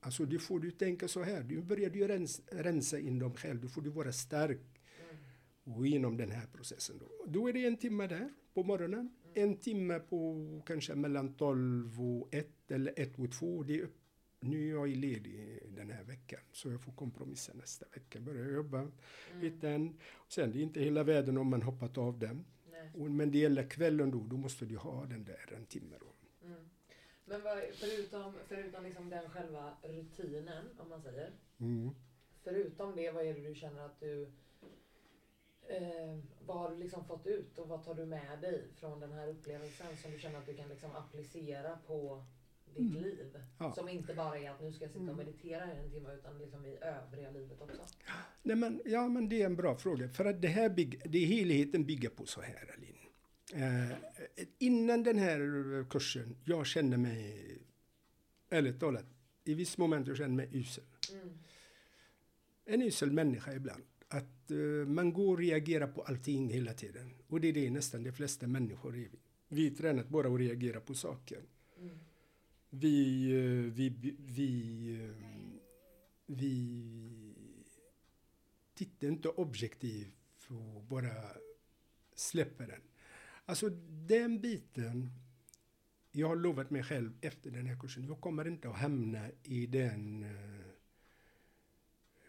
Alltså du får du tänka så här, du börjar du rensa, rensa in dem själv, då får du vara stark Mm. och genom den här processen. Då, då är det en timme där på morgonen, Mm. en timme på kanske mellan 12 och 1 eller 1 och 2. Det är upp. Nu är jag ledig den här veckan så jag får kompromissa nästa vecka. Börja jobba, Mm. en. Sen det är inte hela världen om man hoppat av den. Och, men det gäller kvällen då, då måste du ha den där en timme då. Mm. Men vad, förutom, förutom liksom den själva rutinen, om man säger. Mm. Förutom det, vad är det du känner att du... Eh, vad har du liksom fått ut och vad tar du med dig från den här upplevelsen som du känner att du kan liksom applicera på ditt Mm. liv? Ja. Som inte bara är att nu ska jag sitta och Mm. meditera i en timme utan liksom i övriga livet också. Nej, men, ja, men det är en bra fråga. För att det här bygg, det helheten bygger på så här, Alin. Eh, innan den här kursen, jag kände mig, ärligt talat, i viss moment jag kände mig usel. Mm. En usel människa ibland. Att eh, man går och reagerar på allting hela tiden. Och det är det nästan de flesta människor är. Vi är tränat bara att reagera på saker. Mm. Vi, eh, vi, vi, eh, vi tittar inte objektivt och bara släpper den. Alltså den biten, jag har lovat mig själv efter den här kursen, jag kommer inte att hamna i den eh,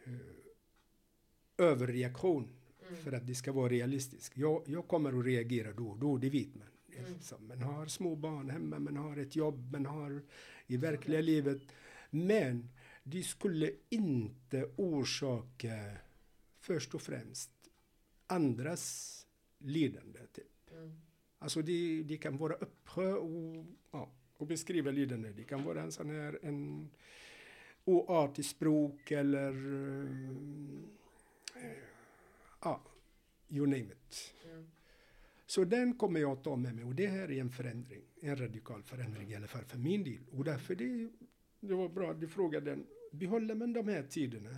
eh, överreaktion Mm. för att det ska vara realistiskt. Jag, jag kommer att reagera då och då, det vet man. Mm. Eftersom man har små barn hemma, man har ett jobb, man har i verkliga livet. Men det skulle inte orsaka först och främst andras lidande. Typ. Mm. Alltså det, det kan vara uppsjö och, ja, och beskriva lidande. Det kan vara en sån här en oartig språk eller eh, ja, you name it. Mm. Så den kommer jag att ta med mig och det här är en förändring, en radikal förändring i alla fall för min del. Och därför det, det var bra att du frågade den. Behåller man de här tiderna?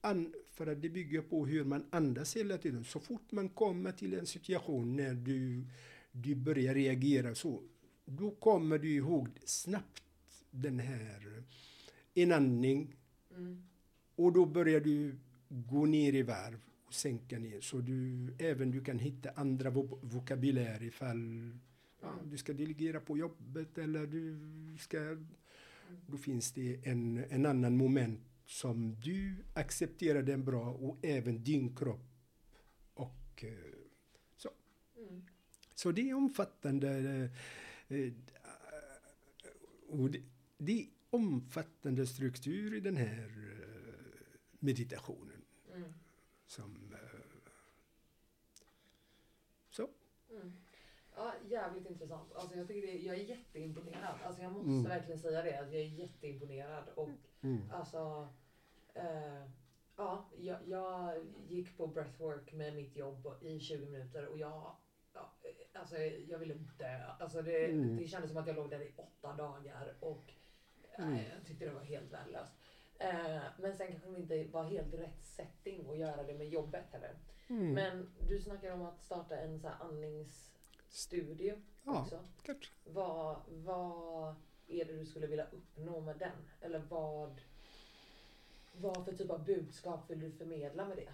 An, för att det bygger på hur man andas hela tiden. Så fort man kommer till en situation när du, du börjar reagera så, då kommer du ihåg snabbt den här inandning Mm. och då börjar du gå ner i varv och sänka ner. Så du även du kan hitta andra vo vokabulär ifall ja, du ska delegera på jobbet eller du ska... Då finns det en, en annan moment som du accepterar den bra och även din kropp. Och eh, så. Mm. Så det är omfattande. eh, eh, Och det, det är omfattande struktur i den här meditationen. Som, eh, så. Mm. Ja, jävligt intressant. Alltså jag, tycker det, jag är jätteimponerad. Alltså jag måste Mm. verkligen säga det. Att jag är jätteimponerad. Och Mm. alltså... Eh, ja, jag, jag gick på breathwork med mitt jobb i 20 minuter och jag... Ja, eh, alltså jag ville dö. Alltså det, Mm. det kändes som att jag låg där i åtta dagar och eh, Mm. jag tyckte det var helt värdelöst. Eh, men sen kanske det inte var helt rätt setting att göra det med jobbet heller. Mm. Men du snackar om att starta en så här andningsstudio Ja, också. kanske. Vad, vad är det du skulle vilja uppnå med den? Eller vad, vad för typ av budskap vill du förmedla med det?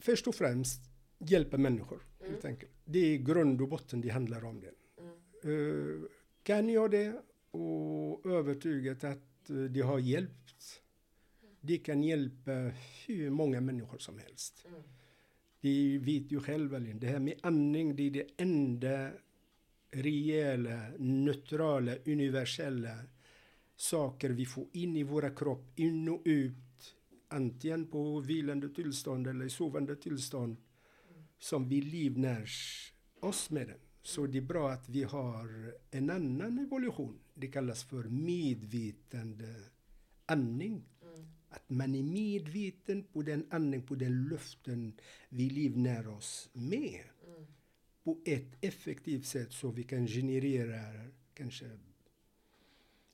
Först och främst hjälpa människor. Mm. Helt enkelt. Det är grund och botten det handlar om. Det. Mm. Eh, kan jag det och övertygat att det har hjälpt. Det kan hjälpa hur många människor som helst. Mm. Det vet ju själv Elin. Det här med andning, det är det enda rejäla, neutrala, universella saker vi får in i våra kropp, in och ut. Antingen på vilande tillstånd eller i sovande tillstånd. Som vi livnärs oss med den. Så det är bra att vi har en annan evolution. Det kallas för medvetande andning. Mm. Att man är medveten på den andning, på den luften vi livnär oss med. Mm. På ett effektivt sätt så vi kan generera kanske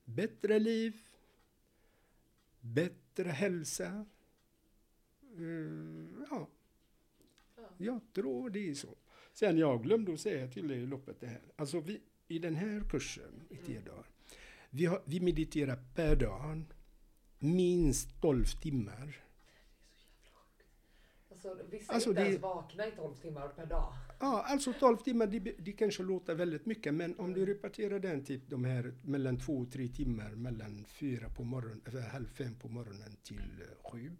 bättre liv bättre hälsa. Eh, ja, jag tror det är så. Sen jag glömde att säga till dig i loppet det här. Alltså vi, i den här kursen i tio dagar. Vi, har, vi mediterar per dag minst 12 timmar. Alltså, vissa Alltså, inte det- ens vaknar i 12 timmar per dag. Ja, alltså 12 timmar, det, det kanske låter väldigt mycket, men om du repeterar den typ de här mellan två och tre timmar, mellan fyra på morgonen, eller halv fem på morgonen till eh, sju.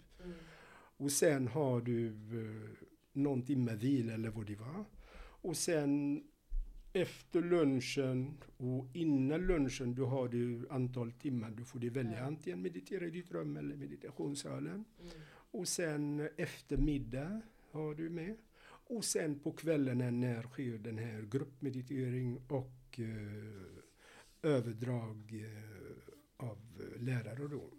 Och sen har du eh, någon timme vila eller vad det var. Och sen efter lunchen och innan lunchen då har du antal timmar. Du får du välja antingen meditera i ditt rum eller meditationssalen. Och sen efter middag har du med. Och sen på kvällarna när sker den här gruppmeditering och eh, överdrag eh, av lärare då.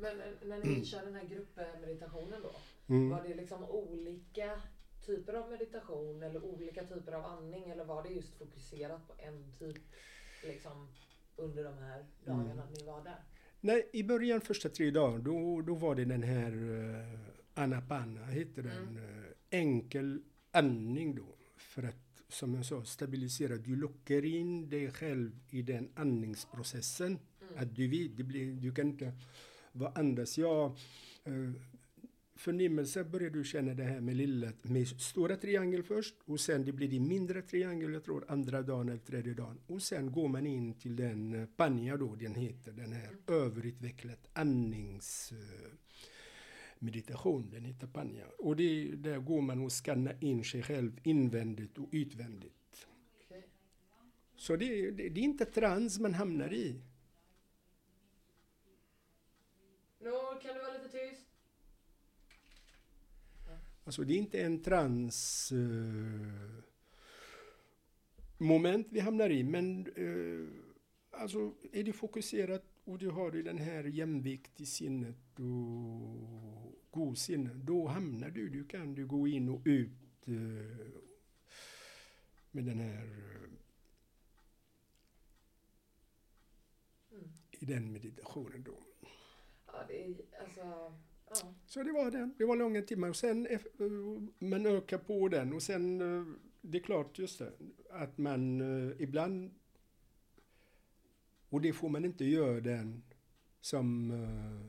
Men eh, när ni kör den här gruppmeditationen då, Mm. var det liksom olika typer av meditation eller olika typer av andning eller var det just fokuserat på en typ liksom under de här dagarna ni var där? Nej, i början första tre dagar då, då var det den här uh, Anapana, heter den. eh, enkel andning då. För att, som jag sa, stabilisera. Du lockar in dig själv i den andningsprocessen. Att du vet, det blir, du kan inte vara andas. Ja, uh, förnimmelse börjar du känna det här med lilla, med stora triangel först och sen det blir det mindre triangel, jag tror andra dagen eller tredje dagen. Och sen går man in till den eh, panja då, den heter, den här överutvecklat andningsmeditation. den heter panja. Och det, där går man och skannar in sig själv invändigt och utvändigt. Okay. Så det, det, det är inte trans man hamnar i. Nor, kan du vara lite tyst? Alltså det är inte en trans eh, moment vi hamnar i, men eh, alltså är det fokuserat och du har den här jämvikt i sinnet och god sinne, då hamnar du, du kan du gå in och ut eh, med den här eh, i den meditationen då. Ja, det är alltså... Ja. Så det var den. Det var långa timmar. Och sen eh, man ökar på den och sen eh, det är klart just det att man eh, ibland och det får man inte göra den som eh,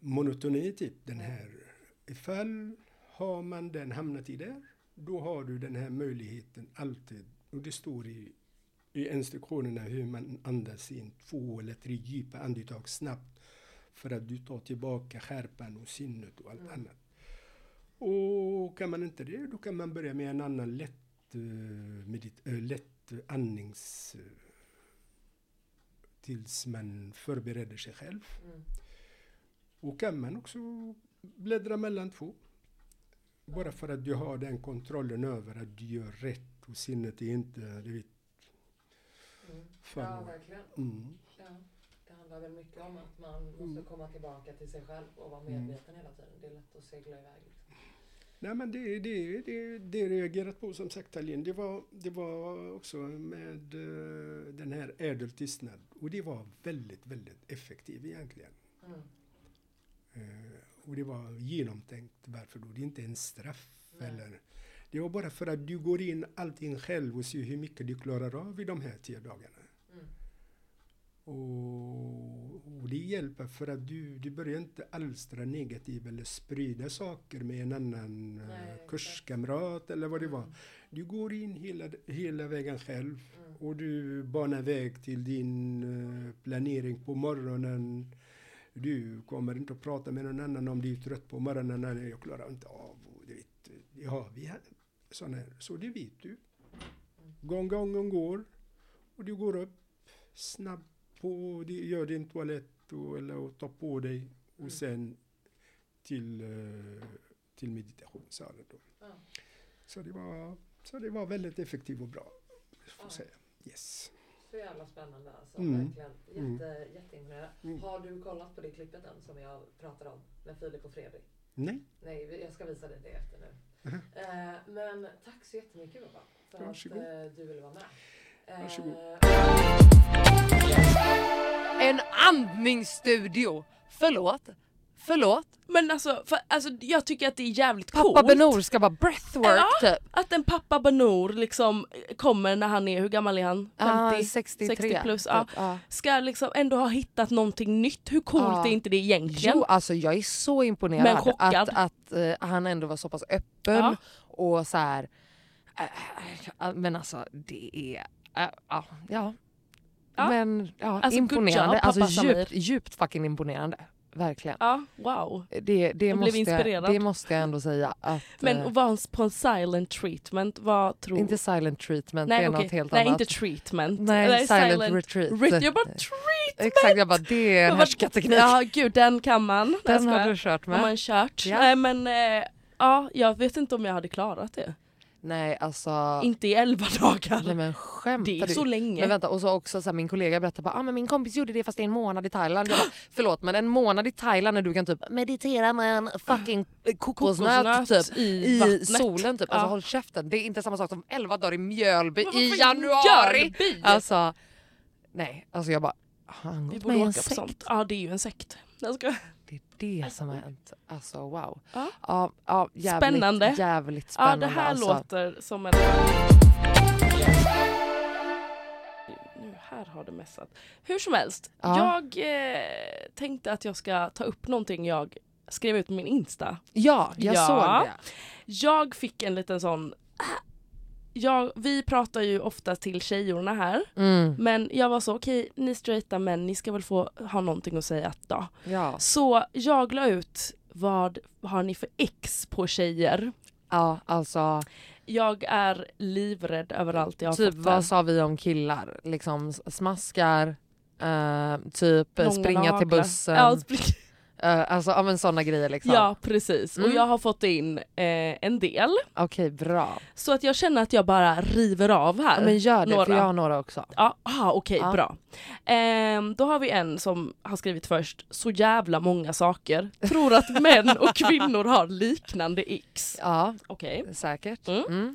monotoni typ den här. Ifall har man den hamnat i där då har du den här möjligheten alltid och det står i i instruktionerna hur man andas in två eller tre djupa andetag snabbt för att du tar tillbaka skärpan och sinnet och allt annat. Och kan man inte det, då kan man börja med en annan lätt, uh, medit- eh, lätt andnings... eh, tills man förbereder sig själv. Och kan man också bläddra mellan två. Bara för att du har den kontrollen över att du gör rätt och sinnet är inte, du vet, för ja, verkligen. Mm. Handlar väl mycket om att man måste komma tillbaka till sig själv och vara medveten hela tiden. Det är lätt att segla iväg. Liksom. Nej men det, det, det, det reagerat på som sagt Tallinn, det var, det var också med eh, den här ädel tystnad. Och det var väldigt, väldigt effektivt egentligen. Mm. Eh, och det var genomtänkt. Varför då? Det är inte en straff. Eller, det var bara för att du går in allting själv och ser hur mycket du klarar av i de här tio dagarna. Mm. Och, och det hjälper för att du, du börjar inte alstra negativ eller sprida saker med en annan eh, Nej, kurskamrat eller vad det var. Du går in hela, hela vägen själv och du banar väg till din eh, planering på morgonen. Du kommer inte att prata med någon annan om du är trött på morgonen. Nej, jag klarar inte av. Och du vet, ja, vi har såna här. Så det vet du. Gång, gången går. Och du går upp snabbt på, gör din toalett och, eller och tar på dig och sen till, eh, till meditationssalen. Då. Ja. Så, det var, så det var väldigt effektivt och bra. Får Ja. säga. Yes. Så jävla spännande alltså. Mm. Verkligen. Mm. Jätte, Jätteimponerande. Har du kollat på det klippet än som jag pratade om med Filip och Fredrik? Nej, Nej, jag ska visa dig det efter nu. Eh, men tack så jättemycket Baba för Varsågod. att eh, du ville vara med. Varsågod. En andningsstudio! Förlåt? Förlåt? Men alltså, för, alltså jag tycker att det är jävligt Pappa coolt. Benor ska vara breathwork Ja, typ. Att en pappa Benor liksom kommer när han är, hur gammal är han? 50? Ah, 63 60 plus. typ. Ja. Ja. Ska liksom ändå ha hittat någonting nytt. Hur coolt Ja. är inte det egentligen? Jo alltså jag är så imponerad Men chockad. att, att eh, han ändå var så pass öppen och så här. eh, eh, men alltså det är, eh, ja, ja. Ja. Men ja, Alltså, imponerande. job, alltså djupt, djupt fucking imponerande. Verkligen. Ja, wow. Det, det, Jag blev måste jag, inspirerad. det måste jag ändå säga. Att, Men eh, att vara på en silent treatment, vad tror inte silent treatment, Nej, det är okej. något helt Nej annat. inte treatment. Nej, Eller silent retreat. Ret- jag bara treatment! Exakt, jag bara det är en härskarteknik. Ja gud den kan man. Nej, Den har du kört Har med. man kört. Ja. Nej men eh, ja, jag vet inte om jag hade klarat det. Nej alltså. Inte i elva dagar. Nej men skämtar det är du? så länge. Men vänta och så också så här, min kollega berättade bara ah, men min kompis gjorde det fast det är en månad i Thailand. Jag bara, förlåt men en månad i Thailand när du kan typ meditera med en fucking kokosnöt, Kokosnöt typ, i i, vattnet. solen typ. Alltså Ja. håll käften. Det är inte samma sak som 11 dagar i Mjölby i januari. Mjölby? Alltså nej alltså jag bara har han Vi gått med i en sekt? sånt. Ja det är ju en sekt. Jag ska... Det som har hänt. Alltså wow. Ja. Ja, ja, jävligt, Spännande. Jävligt Ja spännande. det här alltså. låter som en... Nu här har det messat. Hur som helst, Ja. jag eh, tänkte att jag ska ta upp någonting jag skrev ut på min Insta. Ja, jag Ja. såg det. Jag fick en liten sån... Jag, vi pratar ju ofta till tjejorna här. Mm. Men jag var så, okej ni straighta män, ni ska väl få ha någonting att säga då. Ja. Så jag la ut, vad har ni för ex på tjejer? ja, alltså Jag är livrädd över allt jag har Typ vad sa vi om killar? Liksom smaskar, eh, typ Långa springa till naglar. bussen. Ja, spring- eh, alltså ja, men sådana grejer liksom. ja precis, och Mm. jag har fått in eh, en del. Okej bra. Så att jag känner att jag bara river av här. Ja, men gör det några. för jag har några också. Ja, aha, okej Ja. bra. Ehm, då har vi en som har skrivit först, så jävla många saker. Tror att män och kvinnor har liknande ex. Ja, Okej. säkert. Mm. Mm.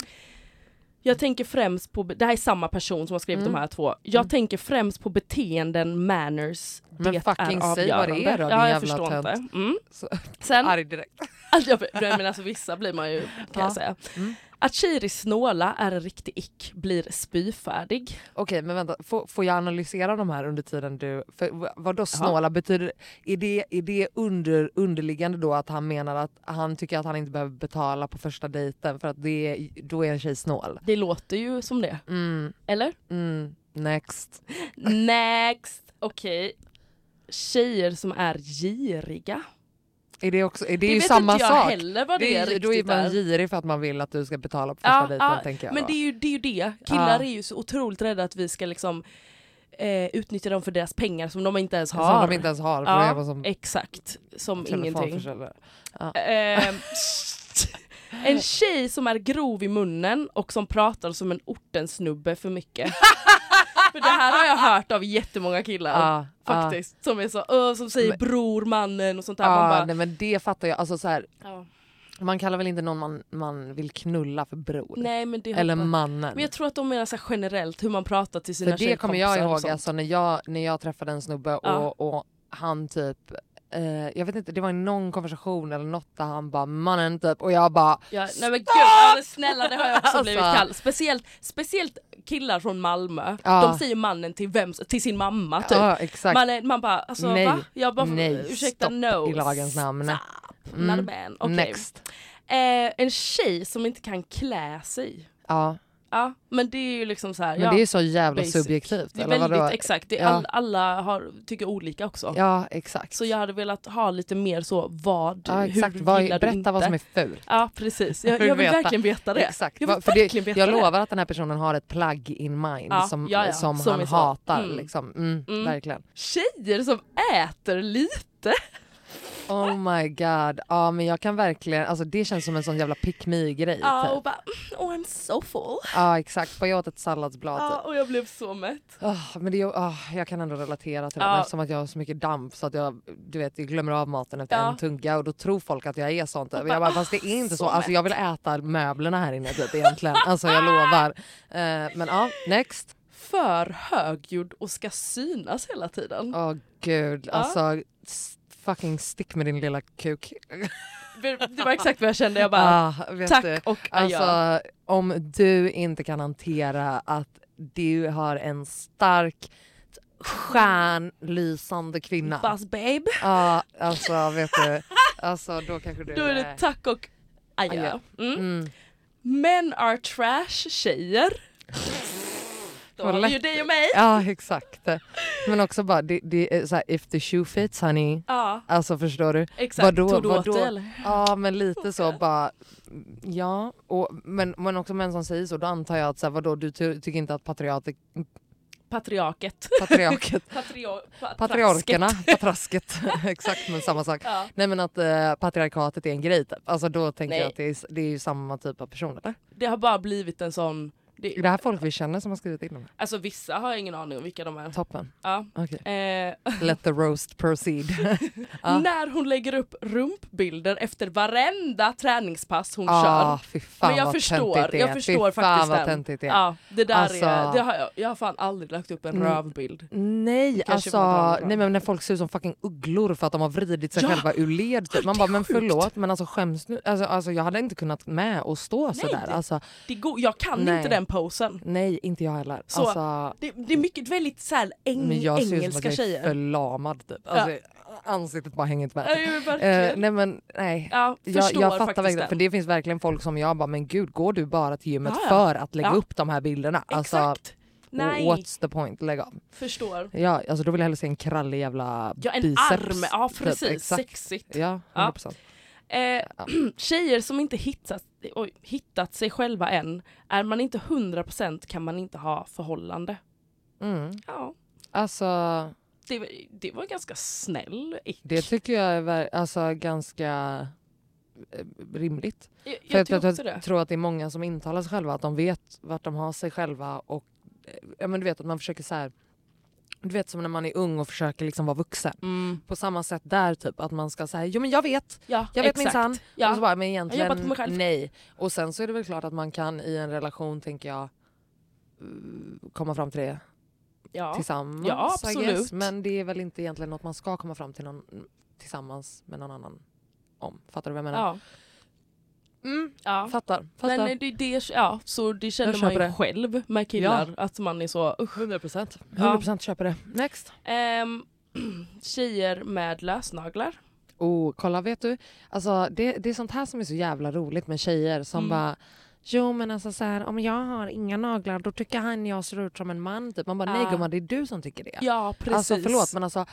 Jag tänker främst på, det här är samma person som har skrivit Mm. de här två. Jag Mm. tänker främst på beteenden, manners, Men det fucking är säg vad det är då, din ja, jag förstår tönt. inte. Mm. Så, Sen, arg direkt. alltså, jag, men alltså, vissa blir man ju, kan Ja. jag säga. Mm. Att tjejer är snåla är en riktig ick, blir spyfärdig. Okej men vänta, får, får jag analysera de här under tiden du... För v- vad då snåla betyder? Är det, är det under, underliggande då att han menar att han tycker att han inte behöver betala på första dejten för att det, då är en tjej snål? Det låter ju som det, Mm, eller? mm, next. Next! Okej. Tjejer som är giriga. Är det, också, är det, Det ju samma inte jag sak? heller vad det, Det är är, då är man girig för att man vill att du ska betala på första Ja, dejten ja, tänker jag. Men det är, ju, det är ju det. Killar Ja. är ju så otroligt rädda att vi ska liksom eh, utnyttja dem för deras pengar som de inte ens har. Som de inte ens har ja, som Exakt, som ingenting. Ja. Ehm, en tjej som är grov i munnen och som pratar som en ortensnubbe för mycket. för det här har jag hört av jättemånga killar. Ja, Faktiskt. Som är så, som säger Men- bror, mannen och sånt där. Man bara, nej, men det fattar jag. Alltså, så här, ja. man kallar väl inte någon man, man vill knulla för bror? Nej men det Eller hoppar- mannen. Men jag tror att de menar så generellt hur man pratar till sina För det kommer jag tjejkompisar ihåg alltså, när, jag, när jag träffade en snubbe och, och han typ eh, jag vet inte, det var någon konversation eller något där han bara mannen typ och jag bara Ja, nej men gud, snälla det har jag också Alltså. blivit kallad. Speciellt, speciellt killar från Malmö, Ja. de säger mannen till, vem, till sin mamma typ. Ja. Man, är, man bara alltså Nej. va? Jag bara Nej, ursäkta stopp no. i lagens namn. Stop, Mm. Okej. Next. Eh, en tjej som inte kan klä sig. Ja. Ja men det är ju liksom så här, Men ja, det är så jävla basic. subjektivt. Det är väldigt vadå? exakt, det är Ja. all, alla har, tycker olika också. Ja exakt. Så jag hade velat ha lite mer så vad, ja, exakt. hur Vad, gillar du berätta inte? vad som är fult. Ja precis, jag, Vill jag vill veta. verkligen veta det. Exakt. Jag för det, veta jag det. lovar att den här personen har ett plagg in mind Ja, som, ja, ja. som, Som han hatar. Mm. Liksom. Mm, Mm. Verkligen. Tjejer som äter lite. Oh my god. Ja men jag kan verkligen, alltså det känns som en sån jävla pick me grej Ja typ. och bara oh I'm so full. Ja exakt, bara jag åt ett salladsblad Ja typ. och jag blev så mätt. Ah, men det, ah, jag kan ändå relatera till det Ja. eftersom att jag har så mycket damp så att jag, du vet, jag glömmer av maten efter Ja. en tugga och då tror folk att jag är sånt. Och Jag bara, fast det är inte så. så Alltså, jag vill äta möblerna här inne typ egentligen. Alltså jag lovar. Eh, men ja, next. för högljudd och ska synas hela tiden. Åh gud, Ja. alltså fucking stick med din lilla kuk. Det var exakt vad jag kände, jag bara Ah, tack du, och adjö. Alltså om du inte kan hantera att du har en stark stjärnlysande kvinna. Buzz babe. Ja alltså vet du, alltså då kanske du Då är det tack och adjö. Mm. Mm. Men are trash tjejer. Då har vi ju dig och mig. Ja exakt. Men också bara, det, det är så här, if the shoe fits honey. Ja. Alltså förstår du? Exakt, Vadå, tog du åt vadå? dig, eller? Ja men lite så bara, ja. Och, men, men också män som säger så, då antar jag att så här, vadå du ty tycker inte att patriarket, Patriarket. patriarket Patrio- pa- Patriarkerna, trasket. patrasket, exakt men samma sak. Ja. Nej men att eh, patriarkatet är en grej typ. Alltså då tänker Nej. jag att det är, det är samma typ av personer. Det har bara blivit en sån... Det, Är det här folk vi känner som har skrivit in dem? Alltså vissa har jag ingen aning om vilka de är. Toppen. Ja. Okej. Eh, Let the roast proceed. Ja. När hon lägger upp rumpbilder efter varenda träningspass hon Ah, kör. fy fan Men jag vad förstår, det jag förstår fy faktiskt vad den. det. Ja, det där Alltså- är, det har jag, jag har fan aldrig lagt upp en Mm. rövbild. Nej, alltså, nej men när folk ser ut som fucking ugglor för att de har vridit sig Ja! själva ur led. Typ. Man bara, men förlåt men alltså skäms nu. Alltså, alltså, jag hade inte kunnat med och stå sådär. Alltså, Det går, jag kan Nej. inte den posen. nej, inte jag heller. Så, Alltså, Det, det är mycket väldigt så här, eng, men jag ser ut som att engelska jag är förlamad typ. Alltså, Ansiktet bara hänger inte med. Ja. Eh, nej men nej. Ja, Jag, jag fattar verkligen, den. för det finns verkligen folk som jag bara, men gud går du bara till gymmet Ja, ja. för att lägga Ja. upp de här bilderna? Alltså, Exakt. Nej, what's the point? Lägg av. förstår. Ja, alltså då vill jag hellre se en krallig jävla Ja, en biceps. arm. Ja, typ. precis. Exakt. Sexigt. Ja, Ja. 100%. Eh, tjejer som inte hittat, oj, hittat sig själva än, är man inte 100% kan man inte ha förhållande. Mm. Ja, Alltså det, var- det var ganska snäll ick. det tycker jag är alltså, ganska eh, rimligt. jag, För jag att tror jag, också det. tror att det är många som intalar sig själva att de vet vart de har sig själva och eh, ja, men du vet att man försöker så här du vet som när man är ung och försöker liksom vara vuxen. Mm. På samma sätt där typ att man ska säga jo men jag vet, Ja, jag vet minsann. Ja. Och så bara, men egentligen nej. Och sen så är det väl klart att man kan i en relation tänker jag eh, komma fram till det ja. tillsammans. Ja, absolut. Men det är väl inte egentligen något man ska komma fram till någon, tillsammans med någon annan om. Fattar du vad jag menar? Ja. Mm, Ja. fattar. fattar. Men det, det, ja, så det känner man ju det. själv med killar, att man är så usch. 100 procent. Ja. 100 procent köper det. Next. Ehm, tjejer med lösnaglar. Oh, kolla vet du. Alltså, det, det är sånt här som är så jävla roligt med tjejer som Mm. bara Jo men alltså så här, om jag har inga naglar då tycker han jag ser ut som en man. Typ. Man bara nej gumman det är du som tycker det. Ja, precis. Alltså förlåt men alltså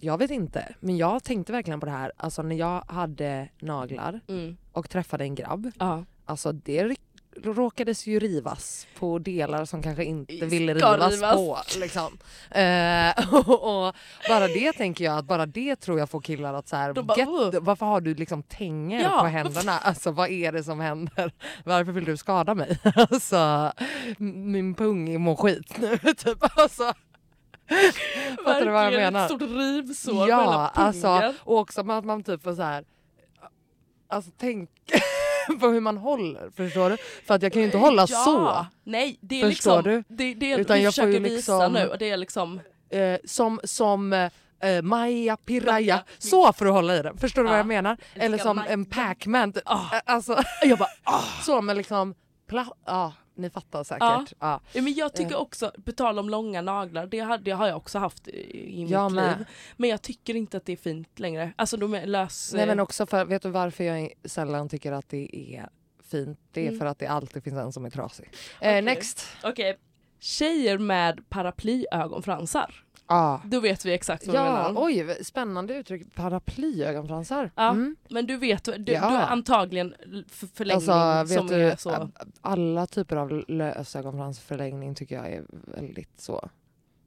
jag vet inte men jag tänkte verkligen på det här alltså när jag hade naglar Mm. Och träffade en grabb. Ja. Alltså det råkades ju rivas på delar som kanske inte ville rivas, rivas. på. Liksom. Eh, och, och bara det tänker jag att bara det tror jag får killar att så här, bara, get, varför har du liksom tänger Ja. på händerna? Alltså vad är det som händer? Varför vill du skada mig? Alltså min pung mår skit nu typ. Alltså, fattar du vad jag menar? ett stort rivsår på Ja, hela alltså pungen. och också att man typ får så här. Alltså tänk på hur man håller, förstår du? För att jag kan ju inte hålla ja. så. Nej, det är Förstår liksom, du? Det, det Utan jag får ju försöker visa liksom- nu och det är liksom Eh, som som eh, Maja Piraya, så får du hålla i den. Förstår du Ja. vad jag menar? Eller som en Pac-Man. typ. Ah. Eh, Alltså, jag bara, så men liksom, pla- ja ni fattar säkert. Ja. Ja, men jag tycker Eh. också, på tal om långa naglar, det, har- det har jag också haft i, mitt Jag med. liv. Men jag tycker inte att det är fint längre. Alltså de är lös... Nej men eh, också för, vet du varför jag sällan tycker att det är fint? Det är Mm. för att det alltid finns en som är trasig. Okej. Eh, next! Okej. Tjejer med paraplyögonfransar. Ah. Då vet vi exakt vad du Ja, menar. oj spännande uttryck. Paraplyögonfransar. Ja, Mm. Men du vet, du, du Ja. har antagligen förlängning Alltså som du, är så... alla typer av lösögonfransförlängning tycker jag är väldigt så.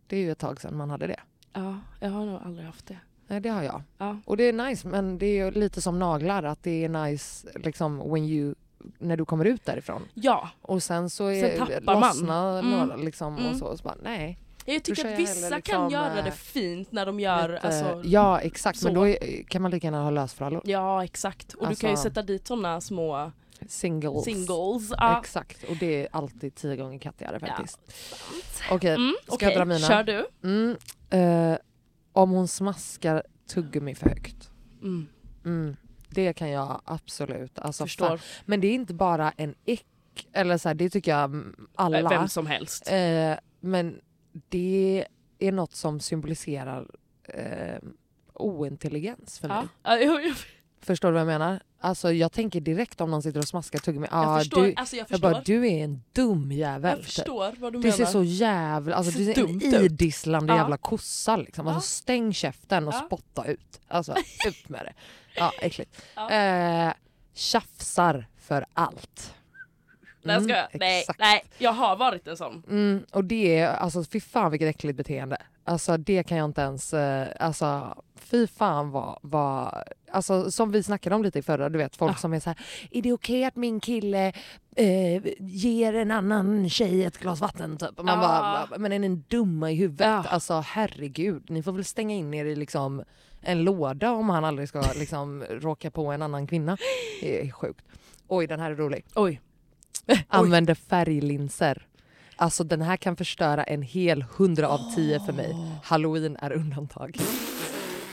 Det är ju ett tag sedan man hade det. Ja, jag har nog aldrig haft det. Nej det har jag. Ja. Och det är nice men det är lite som naglar att det är nice liksom when you när du kommer ut därifrån. Ja, Och sen så Sen är, tappar man. Mm. några liksom Mm. och så, och så bara nej. Jag tycker att vissa hellre kan liksom, göra det eh, fint när de gör... Lite- Alltså, ja exakt men så. då är, kan man lika gärna ha lösfrallor. Ja exakt. Och du kan ju Alltså- sätta dit såna små Singles. Singles. Ja. Exakt, och det är alltid tio gånger kattigare Ja, faktiskt. sant. Okej, Mm, ska okej, jag dra mina? Kör du. Mm, eh, om hon smaskar tuggummi för högt. Mm. Mm, det kan jag absolut. Alltså, Förstår. fan. Men det är inte bara en ick, eller så här, det tycker jag alla. Vem som helst. Eh, men det är något som symboliserar eh, ointelligens för mig. Ja. Jag, jag, Förstår du vad jag menar? Alltså jag tänker direkt om någon sitter och smaskar tuggummi. jag Ah, förstår. du, alltså jag jag förstår. bara, du är en dum jävel. jag typ. förstår vad du Du menar. ser så jävla, alltså du Ser en ut. idisslande Ja. jävla kossa liksom. Alltså Ja. stäng käften och Ja. spotta ut. Alltså ut med det. Ja äckligt. Ja. Eh, tjafsar för allt. Nej, jag Mm, nej, exakt. nej, jag har varit en sån. Mm, och det är, alltså fy fan vilket äckligt beteende. Alltså det kan jag inte ens, eh, alltså fy fan vad, vad, alltså som vi snackade om lite i förra, du vet folk Ja. som är så här, är det okej att min kille eh, ger en annan tjej ett glas vatten typ? Och man Ja. bara, men är ni dumma i huvudet? Ja. Alltså herregud, ni får väl stänga in er i liksom en låda om han aldrig ska liksom råka på en annan kvinna. Det är sjukt. Oj den här är rolig. Oj. Använder färglinser. Alltså den här kan förstöra en hel 100 av 10 för mig. Halloween är undantag.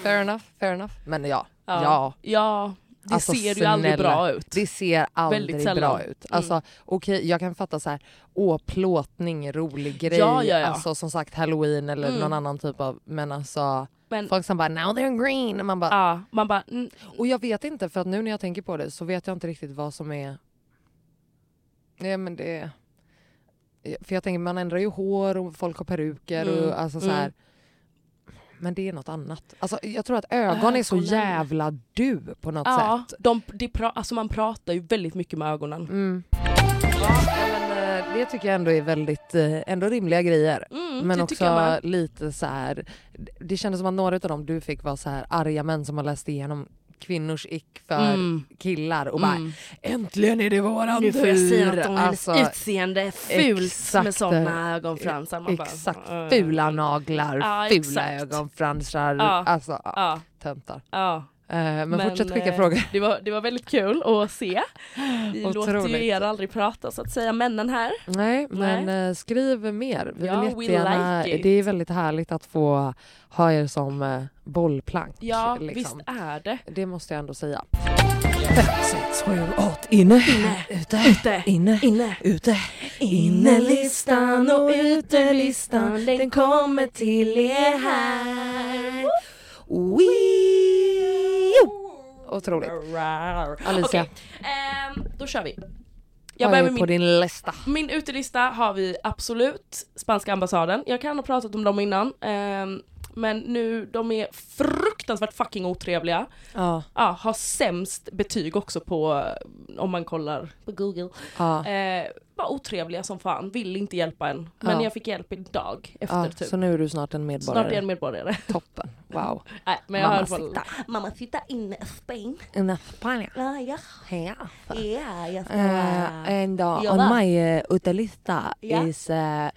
Fair enough, fair enough. Men ja, ja. Ja. Ja, det Alltså, ser ju aldrig snälla. bra ut. Det ser aldrig bra ut. Alltså, okej, jag kan fatta så här, åh plåtning, rolig grej. Ja, ja, ja. Alltså som sagt halloween eller Mm. någon annan typ av, men alltså Men folk som bara now they're green. Man bara, ja, man bara... Mm, och jag vet inte för att nu när jag tänker på det så vet jag inte riktigt vad som är... Nej men det... För jag tänker man ändrar ju hår och folk har peruker Mm, och alltså så här. mm. Men det är något annat. Alltså, jag tror att ögon är så jävla du på något ja, sätt. de, de pra, alltså man pratar ju väldigt mycket med ögonen. Mm. Ja, men, eh, det tycker jag ändå är väldigt eh, ändå rimliga grejer. Mm, men också lite så här. Det kändes som att några av dem du fick var så här arga män som har läst igenom kvinnors ick för Mm. killar och bara Mm. äntligen är det våran Nu får jag tur. säga något om hennes Alltså, utseende är fult exakt. med sådana ögonfransar. Man bara, Exakt, äh. fula naglar, Ja, fula exakt. ögonfransar. Ja. Alltså Ja, töntar. ja. Eh, men, fortsätt skicka eh, frågor. Det var, det var väldigt kul att se. Vi låter ju Otroligt. er aldrig prata så att säga, männen här. Nej, men eh, skriv mer. Vi Ja, vill jättegärna, like det är väldigt härligt att få ha er som bollplank. Ja, liksom. visst är det. Det måste jag ändå säga. Fem, sex, sju, åtta. Inne, ute, Ute, inne, inne. ute. Innelistan och utelistan, den kommer till er här. Wee! Otroligt. Alicia, Okej, ehm, då kör vi. Jag börjar med på min, din lista? min utelista har vi absolut spanska ambassaden. Jag kan ha pratat om dem innan. ehm, men nu, de är fruktansvärt fucking otrevliga. Ja, Ja, har sämst betyg också på, eh, om man kollar på google. ja, Eh, bara otrevliga som fan, vill inte hjälpa en. Men Ja. jag fick hjälp idag efter ja. typ. Så nu är du snart en medborgare. Snart är jag en medborgare. Toppen. Wow. Nej, men jag fall... Mamacita. Mamma sitta in Spain. En España. Ja, ja. Ja. Ja, jag ska... Uh, and uh, on my uh, utelista Ja. is uh,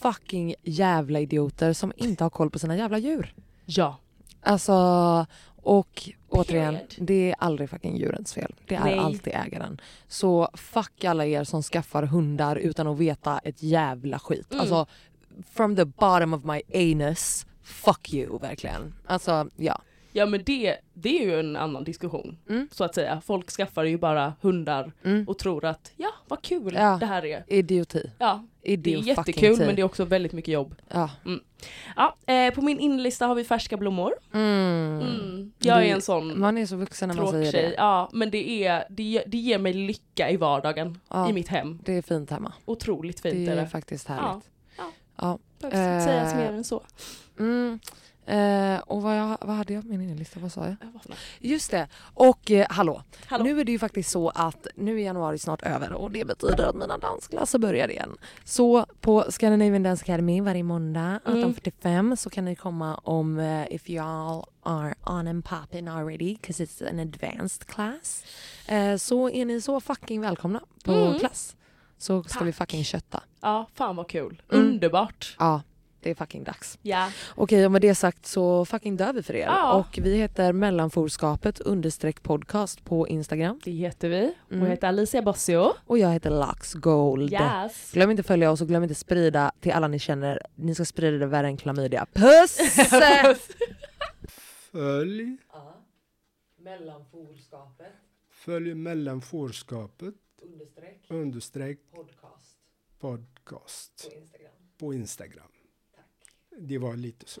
fucking jävla idioter som inte har koll på sina jävla djur. Ja. Alltså, och återigen, Period. det är aldrig fucking djurens fel. Det är Nej. alltid ägaren. Så fuck alla er som skaffar hundar utan att veta ett jävla skit. Mm. Alltså, from the bottom of my anus, fuck you verkligen. Alltså, ja. Ja men det, det är ju en annan diskussion. Mm. Så att säga. Folk skaffar ju bara hundar Mm. och tror att ja, vad kul Ja. det här är. Idioti. Ja, det är jättekul men det är också väldigt mycket jobb. Ja. Ja, eh, på min inlista har vi färska blommor. Mm. Mm. Jag är Det- en sån Man är så vuxen när man säger det. Ja, men det, är, det, det ger mig lycka i vardagen Ja. i mitt hem. Det är fint hemma. Otroligt fint Det är är det. faktiskt Ja. härligt. Ja. Ja. Behövs inte sägas Eh, mer än så. Mm. Eh, och vad, jag, vad hade jag på min inlista? Vad sa jag? Just det. Och eh, hallå. Hallå. Nu är det ju faktiskt så att nu är januari snart över och det betyder att mina dansklasser börjar igen. Så på Scandinavian Dance Academy varje måndag Mm. 18.45 så kan ni komma om uh, if you all are on and popping already because it's an advanced class. Eh, så är ni så fucking välkomna på Mm. klass. Så ska vi fucking kötta. Ja, fan vad kul. Mm. Underbart. Ja, Det är fucking dags. Ja. Okej, och med det sagt så fucking dör vi för er. Ja. Och vi heter mellanforskapet understreck podcast på Instagram. Det heter vi. Hon Mm. heter Alicia Bossio. Och jag heter Lux Gold. Yes. Glöm inte följa oss och glöm inte sprida till alla ni känner. Ni ska sprida det värre än klamydia. Puss! Följ, Mellanforskapet följ mellanforskapet understreck understreck podcast podcast Instagram. på Instagram. Det var lite så.